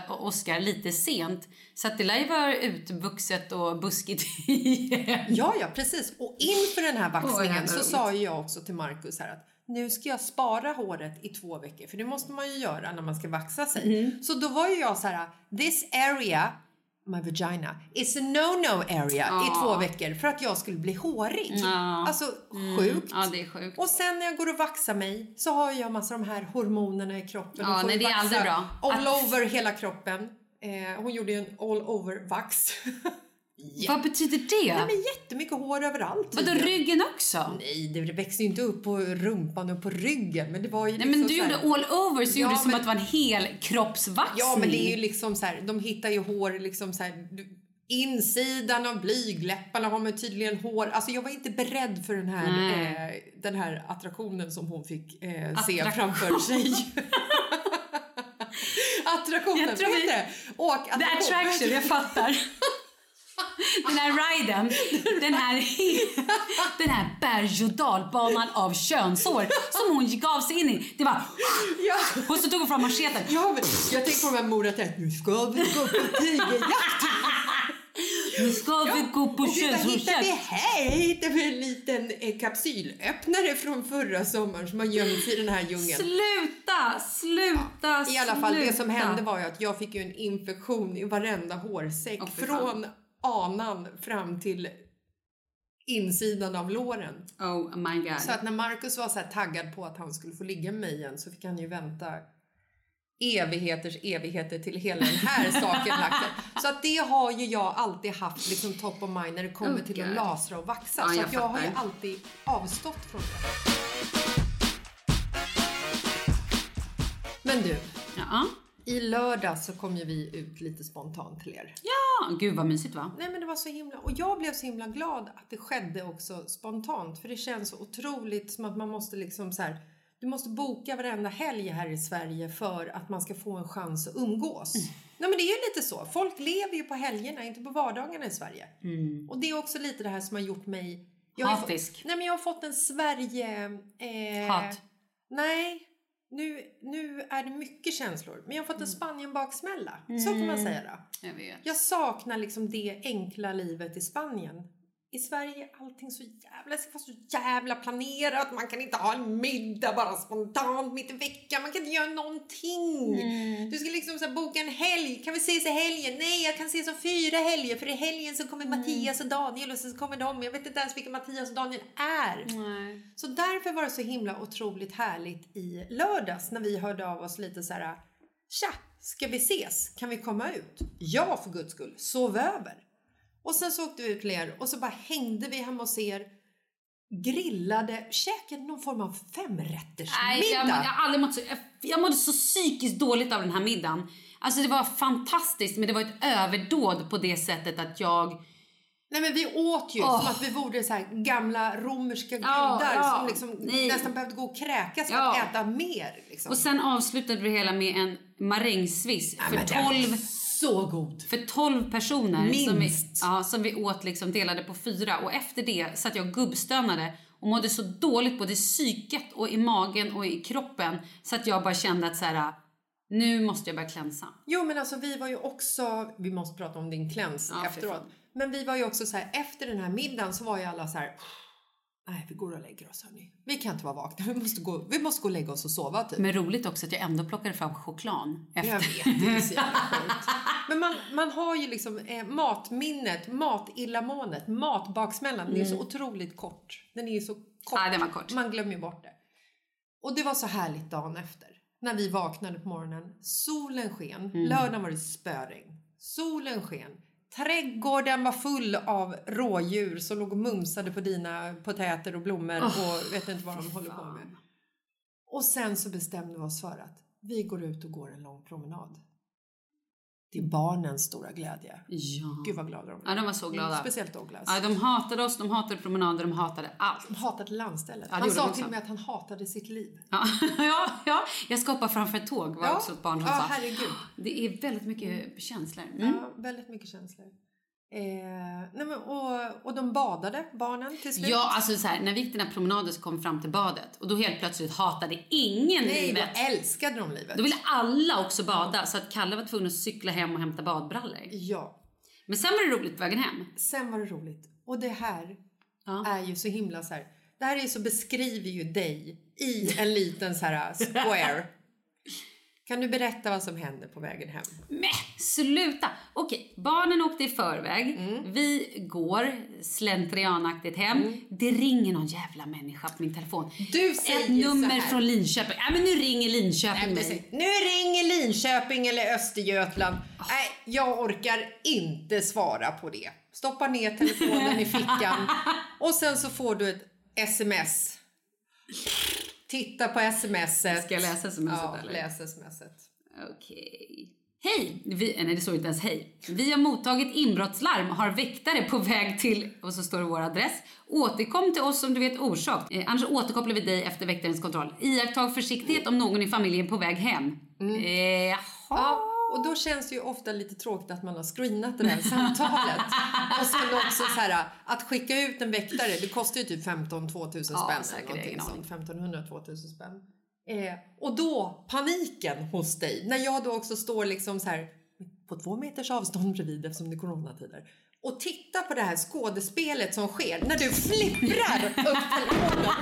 Oscar lite sent. Så att det lär ju vara utvuxet och buskigt igen. Ja, ja, precis. Och inför den här vaxningen jävla så sa ju jag också till Markus här att nu ska jag spara håret i två veckor, för det måste man ju göra när man ska vaxa sig. Mm. Så då var ju jag så här, this area, my vagina, is a no-no area i två veckor för att jag skulle bli hårig. Ja. Alltså sjukt. Ja, det är sjukt. Och sen när jag går och vaxar mig så har jag massor av de här hormonerna i kroppen. Ja, och nej, det är aldrig bra. All Att- over hela kroppen. Eh, hon gjorde ju en all over vax. Vad betyder det? Nej, men jättemycket hår överallt. Vadå, ryggen också? Nej, det växte ju inte upp på rumpan och på ryggen. Men det var ju Nej, liksom men du så här- gjorde all over så Ja, gjorde det som men- att det var en hel kroppsvaxning. Ja, men det är ju liksom så här, de hittar ju hår liksom så här, insidan av blygläpparna har man tydligen hår. Alltså jag var inte beredd för den här, eh, den här attraktionen som hon fick eh, se Attraktion. framför sig. attraktionen, Jag tror vi- heter det? Åk, The attraction, jag fattar. Den här riden, den här, den här berg och dalbanan av könshår som hon gav sig in i. Det var... Ja. Och så tog hon fram macheten. Ja, men jag tänker på de här moratätt. Nu ska vi gå på tigerjakt. Nu ska vi gå på vad hittar vi här? Hittar vi en liten eh, kapsylöppnare från förra sommaren som har gömt sig i den här djungeln. Sluta, sluta, I alla fall, det som sluta. hände var ju att jag fick ju en infektion i varenda hårsäck. Fan. från anan fram till insidan av låren. Oh my god. Så att när Marcus var så taggad på att han skulle få ligga med mig igen så fick han ju vänta evigheters evigheter till hela den här saken lagt. Så att det har ju jag alltid haft liksom top of mind när det kommer Oh, till att lasra och vaxa. Ja, så jag att jag har ju alltid avstått från det. Men du, Ja. I lördag så kom ju vi ut lite spontant till er. ja, gud vad mysigt va? Nej men det var så himla, och jag blev så himla glad att det skedde också spontant. För det känns så otroligt som att man måste liksom så här, du måste boka varenda helg här i Sverige för att man ska få en chans att umgås. Mm. Nej men det är ju lite så. Folk lever ju på helgerna, inte på vardagarna i Sverige. Och det är också lite det här som har gjort mig... Jag har ju fått- Mm. Hatisk. nej men jag har fått en Sverige... Eh, Hat. Nej, nu, nu är det mycket känslor. Men jag har Mm. fått en Spanien-baksmälla. Så kan man säga då. Jag. Jag saknar liksom det enkla livet i Spanien. I Sverige är allting så jävla, det ska vara så jävla planerat. Man kan inte ha en middag bara spontant mitt i veckan. Man kan inte göra någonting. Du ska liksom så boka en helg. Kan vi ses i helgen? Nej, jag kan ses om fyra helger. För i helgen så kommer Mattias och Daniel och så kommer de. Jag vet inte ens vilka Mattias och Daniel är. Nej. Så därför var det så himla otroligt härligt i lördags när vi hörde av oss lite så här. Tja, ska vi ses? Kan vi komma ut? Ja, för guds skull. Sov över. Och sen så åkte vi ut till er och så bara hängde vi hemma hos er. Grillade, käkade någon form av femrättersmiddag. Nej, jag, jag har aldrig mått så, jag, jag mådde så psykiskt dåligt av den här middagen. Alltså det var fantastiskt men det var ett överdåd på det sättet att jag... Nej men vi åt ju Åh. som att vi vore så här gamla romerska gudar ja. som liksom Nej. nästan behövde gå och kräkas för att äta mer. Liksom. Och sen avslutade vi hela med en marängsviss för men den var 12 Så god! för 12 personer som vi, Minst. ja, som vi åt liksom delade på fyra och efter det satt jag och gubbstönade och mådde så dåligt både i psyket och i magen och i kroppen så att jag bara kände att så här, nu måste jag börja klänsa. Jo men alltså vi var ju också, vi måste prata om din kläns Ja, efteråt. Men vi var ju också så här, efter den här middagen så var ju alla så här, Nej, vi går och lägger oss hörni. Vi kan inte vara vakna. Vi måste gå, vi måste gå och lägga oss och sova typ. Men roligt också att jag ändå plockade fram chokladen efter. Jag vet, det är så jävla sjukt. Men man, man har ju liksom eh, matminnet, matillamåendet, matbaksmällan. Det är så otroligt kort. Den är ju så kort. Ja, den var kort. Man glömmer ju bort det. Och det var så härligt dagen efter. När vi vaknade på morgonen. Solen sken. Mm. Lördagen var det spöregn. Solen sken. Trädgården var full av rådjur som låg och mumsade på dina potäter och blommor och vet inte vad de håller på med. Och sen så bestämde vi oss för att vi går ut och går en lång promenad. Det är barnens stora glädje. Ja. Gud vad glada de Ja, de var så glada. Mm, Speciellt Douglas. Ja, de hatade oss, de hatade promenader, de hatade allt. De hatade landstället. Ja, han sa till och med att han hatade sitt liv. Ja, ja, ja. jag ska hoppa framför ett tåg var Ja. också ett barn som Ja, sa. herregud. Det är väldigt mycket känslor. Mm. Ja, väldigt mycket känslor. Eh, nej men, och, och de badade, barnen, till slut. Ja, alltså så här, när vi gick den här promenaden så kom vi fram till badet och då helt plötsligt hatade ingen Nej, livet. då älskade de livet. Då ville alla också bada så att Kalle var tvungen att cykla hem och hämta badbrallor. Ja. Men sen var det roligt på vägen hem. Sen var det roligt. Och det här Ja. är ju så himla så här. Det här är så beskriver ju dig i en liten så här square. Kan du berätta vad som hände på vägen hem? Men sluta! Okej, barnen åkte i förväg. Mm. Vi går slentrianaktigt hem. Det ringer någon jävla människa på min telefon. Du säger Ett nummer från Linköping. Ja, men nu ringer Linköping Nej, precis. Nu ringer Linköping eller Östergötland. Nej, jag orkar inte svara på det. Stoppa ner telefonen i fickan och sen så får du ett sms. Titta på smset. Ska jag läsa smset, Ja, eller? läs smset. Okej. Hej! Vi, nej, det står inte ens hej. Vi har mottagit inbrottslarm har väktare på väg till, och så står det vår adress. Återkom till oss om du vet orsak. Eh, annars återkopplar vi dig efter väktarens kontroll. Iakttag försiktighet om någon i familjen är på väg hem. Eh, jaha. Ja, och då känns det ju ofta lite tråkigt att man har screenat det här samtalet. och sen också så här att skicka ut en väktare, det kostar ju typ 15 2000 spänn Ja, eller säkert, ingen sånt. 1500 2000 spänn. Eh, och då paniken hos dig när jag då också står liksom så här på två meters avstånd bredvid eftersom det är coronatider och tittar på det här skådespelet som sker när du flipprar upp telefonen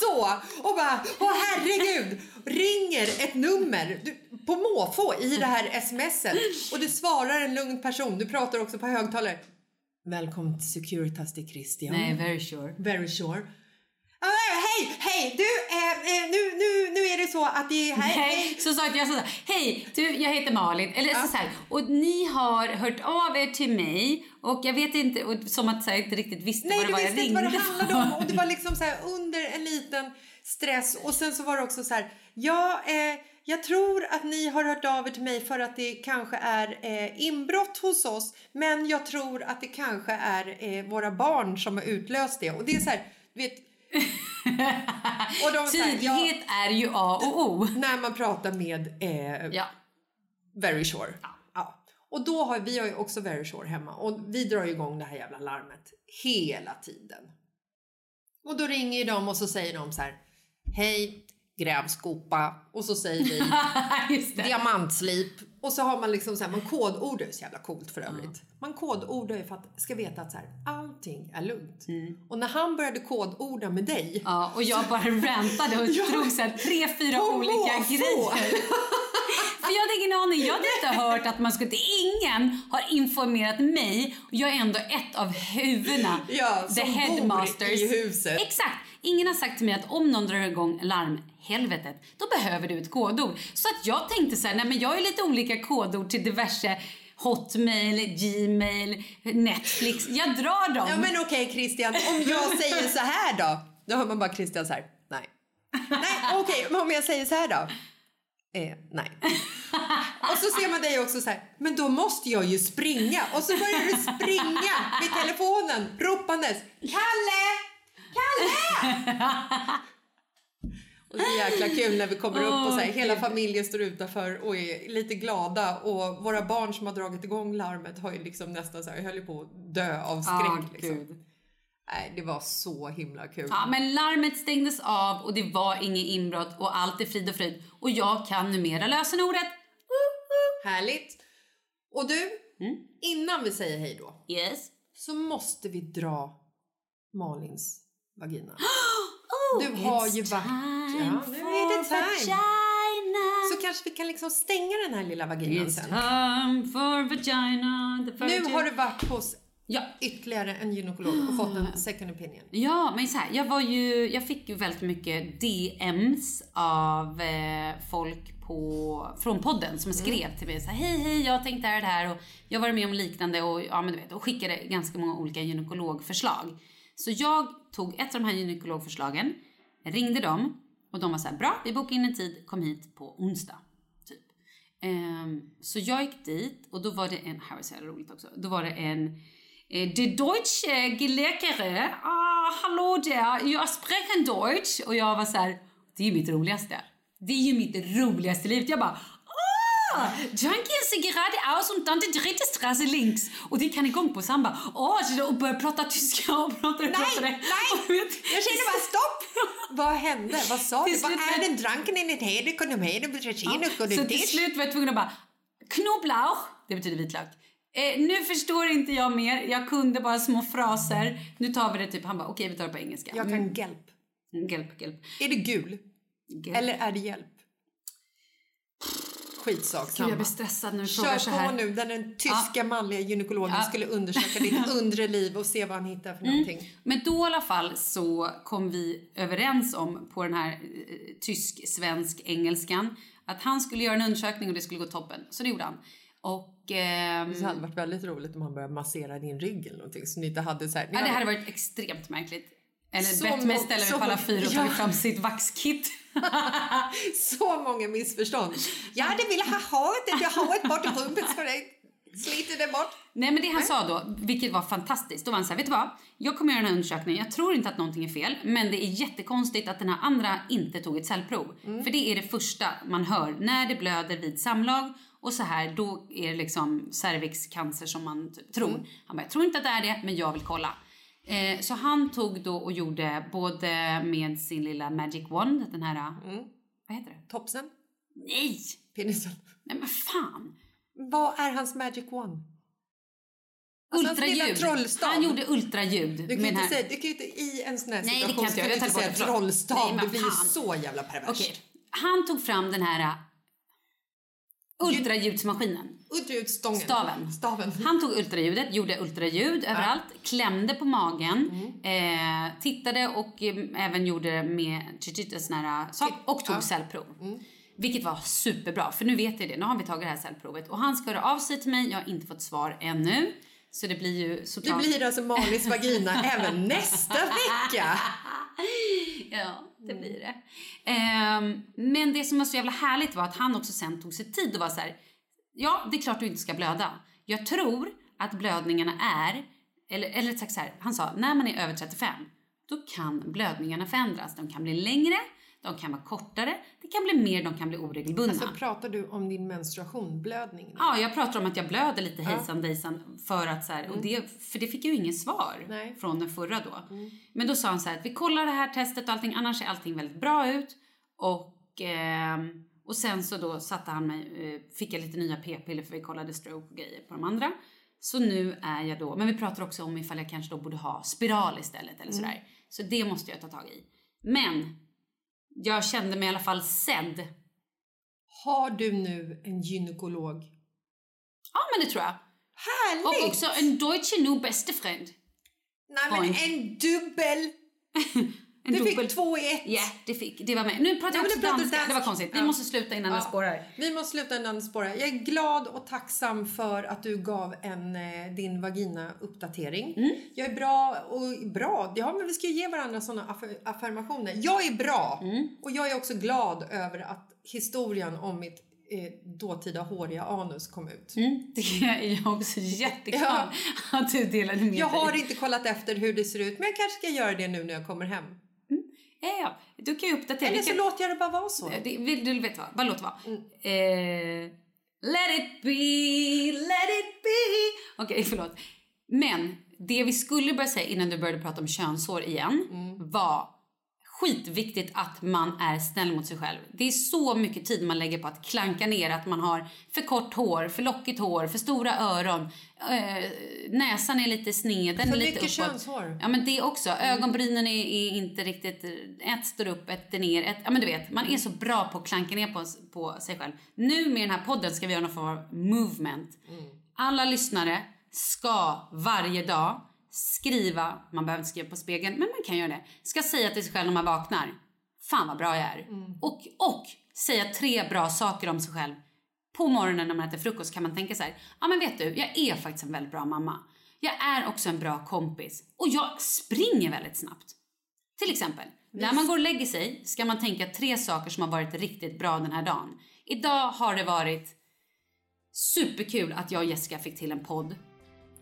så och bara åh herregud ringer ett nummer du, på måfå i det här smset och det svarar en lugn person. Du pratar också på högtalare. Välkommen till Securitas, det är Christian. Nej, very sure. Very sure. Hej, hej! Du, eh, eh, nu, nu, nu är det så att det är här... Nej, så sa jag så här, hej, du, jag heter Malin. Eller så, så här, och ni har hört av er till mig och jag vet inte, och som att jag inte riktigt visste Nej, vad det du var jag visste inte ringde vad det handlade om. Och det var liksom så här under en liten stress. Och sen så var det också så här, ja, eh, jag tror att ni har hört av er till mig för att det kanske är eh, inbrott hos oss. Men jag tror att det kanske är eh, våra barn som har utlöst det. Och det är så här, du vet... och de, så här, ja, Tydlighet är ju A och O. när man pratar med eh, Ja. Very Sure. Ja. Och då har vi har ju också Very Sure hemma och vi drar igång det här jävla larmet hela tiden. Och då ringer ju de och så säger de så här. Hej, grävskopa. Och så säger vi diamantslip. Och så har man liksom så här, man kodordar ju så jävla coolt för övrigt. Man kodordar ju för att ska veta att så här, allting är lugnt. Och när han började kodorda med dig. Mm. Ja, och jag bara rantade och drog så här tre, fyra olika grejer. För jag hade ingen aning. Jag hade inte hört att man skulle... Ingen har informerat mig. Jag är ändå ett av huvudena. Ja, The som bor headmasters. i huset. Exakt. Ingen har sagt till mig att om någon drar igång larmhelvetet, då behöver du ett kodord. Så att jag tänkte så här, nej men jag ju lite olika kodord till diverse Hotmail, Gmail, Netflix. Jag drar dem. Ja men okej Christian, om jag säger så här då? Då hör man bara Christian så här. Nej. Nej okej, men om jag säger så här då? Eh, nej. Och så ser man dig också så här, men då måste jag ju springa. Och så börjar du springa vid telefonen ropandes. Kalle! Kalle! Och det är jäkla kul när vi kommer upp och så här, hela familjen står utanför och är lite glada och våra barn som har dragit igång larmet har ju liksom nästan så här, höll på att dö av skräck. Ah, liksom. Nej, det var så himla kul. Ja, men larmet stängdes av och det var inget inbrott och allt är frid och fröjd. Och jag kan numera lösenordet. Härligt. Och du, Mm. innan vi säger hej då Yes. så måste vi dra Malins vagina. Oh, Du har ju varit- Ja, nu är det time. vagina. Så kanske vi kan liksom stänga den här lilla vaginan It's sen. time for vagina. Nu har du varit hos Ja. ytterligare en gynekolog och fått en second opinion. Ja, men så här, jag var ju, jag fick ju väldigt mycket DMs av eh, folk på, från podden som skrev till mig så här, hej hej, jag tänkte det här och det här och jag har varit med om liknande och ja men du vet, och skickade ganska många olika gynekologförslag. Så jag tog ett av de här gynekologförslagen, ringde dem och de var så här, bra, vi bokar in en tid, kom hit på onsdag. Typ. Ehm, så jag gick dit och då var det en, här var så jävla roligt också, då var det en eh, De Deutsche Geläkare, ah, hallå där, jag sprechen Deutsch. Och jag var så här, det är ju mitt roligaste. Det är ju mitt roligaste i livet. Jag bara, ah, Junkie ser geradeaus und dann die dritte Straße links. Och det kan igång på samba. Åh, och börjar prata tyska och prata Nej, nej! Jag känner bara stopp! Vad hände? Vad sa du? Vad är den dranken in ett hede? Kunde med det betyder Så till slut var jag tvungen att bara, knoblauch, det betyder vitlök. Eh, nu förstår inte jag mer, jag kunde bara små fraser. Nu tar vi det typ, han bara okej vi tar det på engelska. Jag kan hjälp. Mm, Hjälp, hjälp. Är det gul? hjälp. Eller är det hjälp? Skitsak samma. jag blir stressad när du frågar så Kör här. på nu där den tyska manliga gynekologen Ja. skulle undersöka ditt undre liv och se vad han hittar för någonting. Men då i alla fall så kom vi överens om på den här eh, tysk-svensk-engelskan att han skulle göra en undersökning och det skulle gå toppen. Så det gjorde han. Och... ehm, Det hade varit väldigt roligt om han började massera din rygg eller någonting så ni inte hade så här. Ja, det hade- hade varit extremt märkligt. Eller bett mig ställa mig på alla fyra och Ja. tagit fram sitt vaxkit. Så många missförstånd. Jag hade velat ha håret, jag har håret bort i rumpen så det sliter det bort. Nej men det han sa då, vilket var fantastiskt, då var han så här, vet du vad? Jag kommer göra den här undersökningen, jag tror inte att någonting är fel, men det är jättekonstigt att den här andra inte tog ett cellprov. För det är det första man hör när det blöder vid samlag och så här, då är det liksom cervixcancer som man typ tror. Han bara, jag tror inte att det är det, men jag vill kolla. Eh, så han tog då och gjorde både med sin lilla magic wand, den här, vad heter det? Topsen, Nej! penisen. Nej men fan! Vad är hans magic one? Alltså, Ultraljud. Han gjorde ultraljud. Du kan, ju inte här- säga, du kan inte i en sån här Nej, det situation kan jag inte. Jag du tar inte säga det. trollstav. Nej, det blir ju så jävla perverst. Okej. Han tog fram den här ultraljudsmaskinen. Ultraljudsstången. Staven. Staven. Han tog ultraljudet, gjorde ultraljud överallt, klämde på magen, Mm. eh, tittade och eh, även gjorde det med en sån här uh, sak och tog Ja. cellprov. Mm. Vilket var superbra, för nu vet jag det. Nu har vi tagit det här cellprovet. Och han ska höra av sig till mig. Jag har inte fått svar ännu. Så det blir ju Det såklart... blir alltså Malis vagina även nästa vecka. Ja, det blir det. Ehm, men det som var så jävla härligt var att han också sen tog sig tid och var så här. Ja, det är klart du inte ska blöda. Jag tror att blödningarna är, eller, eller sagt så här, han sa när man är över 35 då kan blödningarna förändras. De kan bli längre, de kan vara kortare, det kan bli mer, de kan bli oregelbundna. Alltså pratar du om din menstruation, blödning? Ja, jag pratar om att jag blöder lite hejsan dejsan för att så här, och det, för det fick jag ju ingen svar Mm. Nej. Mm. från den förra då. Men då sa han så här att vi kollar det här testet och allting, annars ser allting väldigt bra ut. Och, ehm, och sen så då satte han mig, eh, fick jag lite nya p-piller för vi kollade stroke och grejer på de andra. Så nu är jag då, men vi pratar också om ifall jag kanske då borde ha spiral istället eller sådär. Så det måste jag ta tag i. Men jag kände mig i alla fall sedd. Har du nu en gynekolog? Ja men det tror jag. Härligt! Och också en deutsche nu beste friend. Nej men en dubbel! En Du dubbel. fick två i ett. Ja, det fick. Det var med. Nu pratar Ja, jag också danska. dansk. Det var konstigt. Vi Ja. måste sluta innan Ja. det spårar. Vi måste sluta innan det spårar. Jag är glad och tacksam för att du gav en, eh, din vagina-uppdatering. Mm. Jag är bra och bra. Ja, men vi ska ju ge varandra sådana aff- affirmationer. Jag är bra Mm. och jag är också glad över att historien om mitt eh, dåtida håriga anus kom ut. Mm, det är jag också jätteglad att du delade med Jag har dig. inte kollat efter hur det ser ut men jag kanske ska göra det nu när jag kommer hem. Ja, ja. Du kan ju uppdatera. Eller så kan- låter jag det bara vara så. Det, vill, du vet vad? Låter vad? Mm. Eh, let it be, let it be. Okej, förlåt. Men det vi skulle börja säga innan du började prata om könshår igen Mm. var skitviktigt att man är snäll mot sig själv. Det är så mycket tid man lägger på att klanka ner att man har för kort hår, för lockigt hår, för stora öron, äh, näsan är lite sned, den För är lite mycket uppåt. könshår. Ja men det också. Ögonbrynen är, är inte riktigt, ett står upp, ett är ner, ett, ja men du vet, man är så bra på att klanka ner på, på sig själv. Nu med den här podden ska vi göra någon form av movement. Alla lyssnare ska varje dag skriva, man behöver inte skriva på spegeln, men man kan göra det. Ska säga till sig själv när man vaknar, fan vad bra jag är. Och, och säga tre bra saker om sig själv. På morgonen när man äter frukost kan man tänka så här, ja men vet du, jag är faktiskt en väldigt bra mamma. Jag är också en bra kompis och jag springer väldigt snabbt. Till exempel, när man går och lägger sig ska man tänka tre saker som har varit riktigt bra den här dagen. Idag har det varit superkul att jag och Jessica fick till en podd.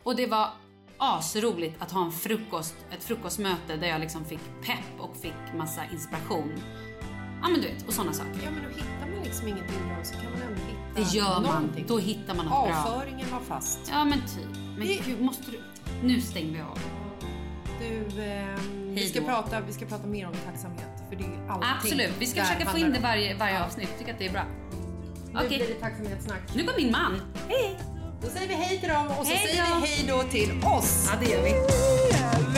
Och det var asroligt att ha en frukost, ett frukostmöte där jag liksom fick pepp och fick massa inspiration. Ja men du vet, och sådana saker. Ja, men då hittar man liksom ingenting bra så kan man ändå hitta Det gör man. någonting. Då hittar man något bra. Avföringen var fast. Ja men typ. Men Det- gud, måste du... Nu stänger vi av. Du, ehm, vi, ska prata, vi ska prata mer om tacksamhet. För det är allting. Absolut, vi ska försöka få in det varje, varje avsnitt. Tycker att det är bra. Nu Okej. blir det tacksamhetssnack. Nu går min man. Hej! Då säger vi hej till dem och så Hej säger vi hej då till oss. Ja, det gör vi.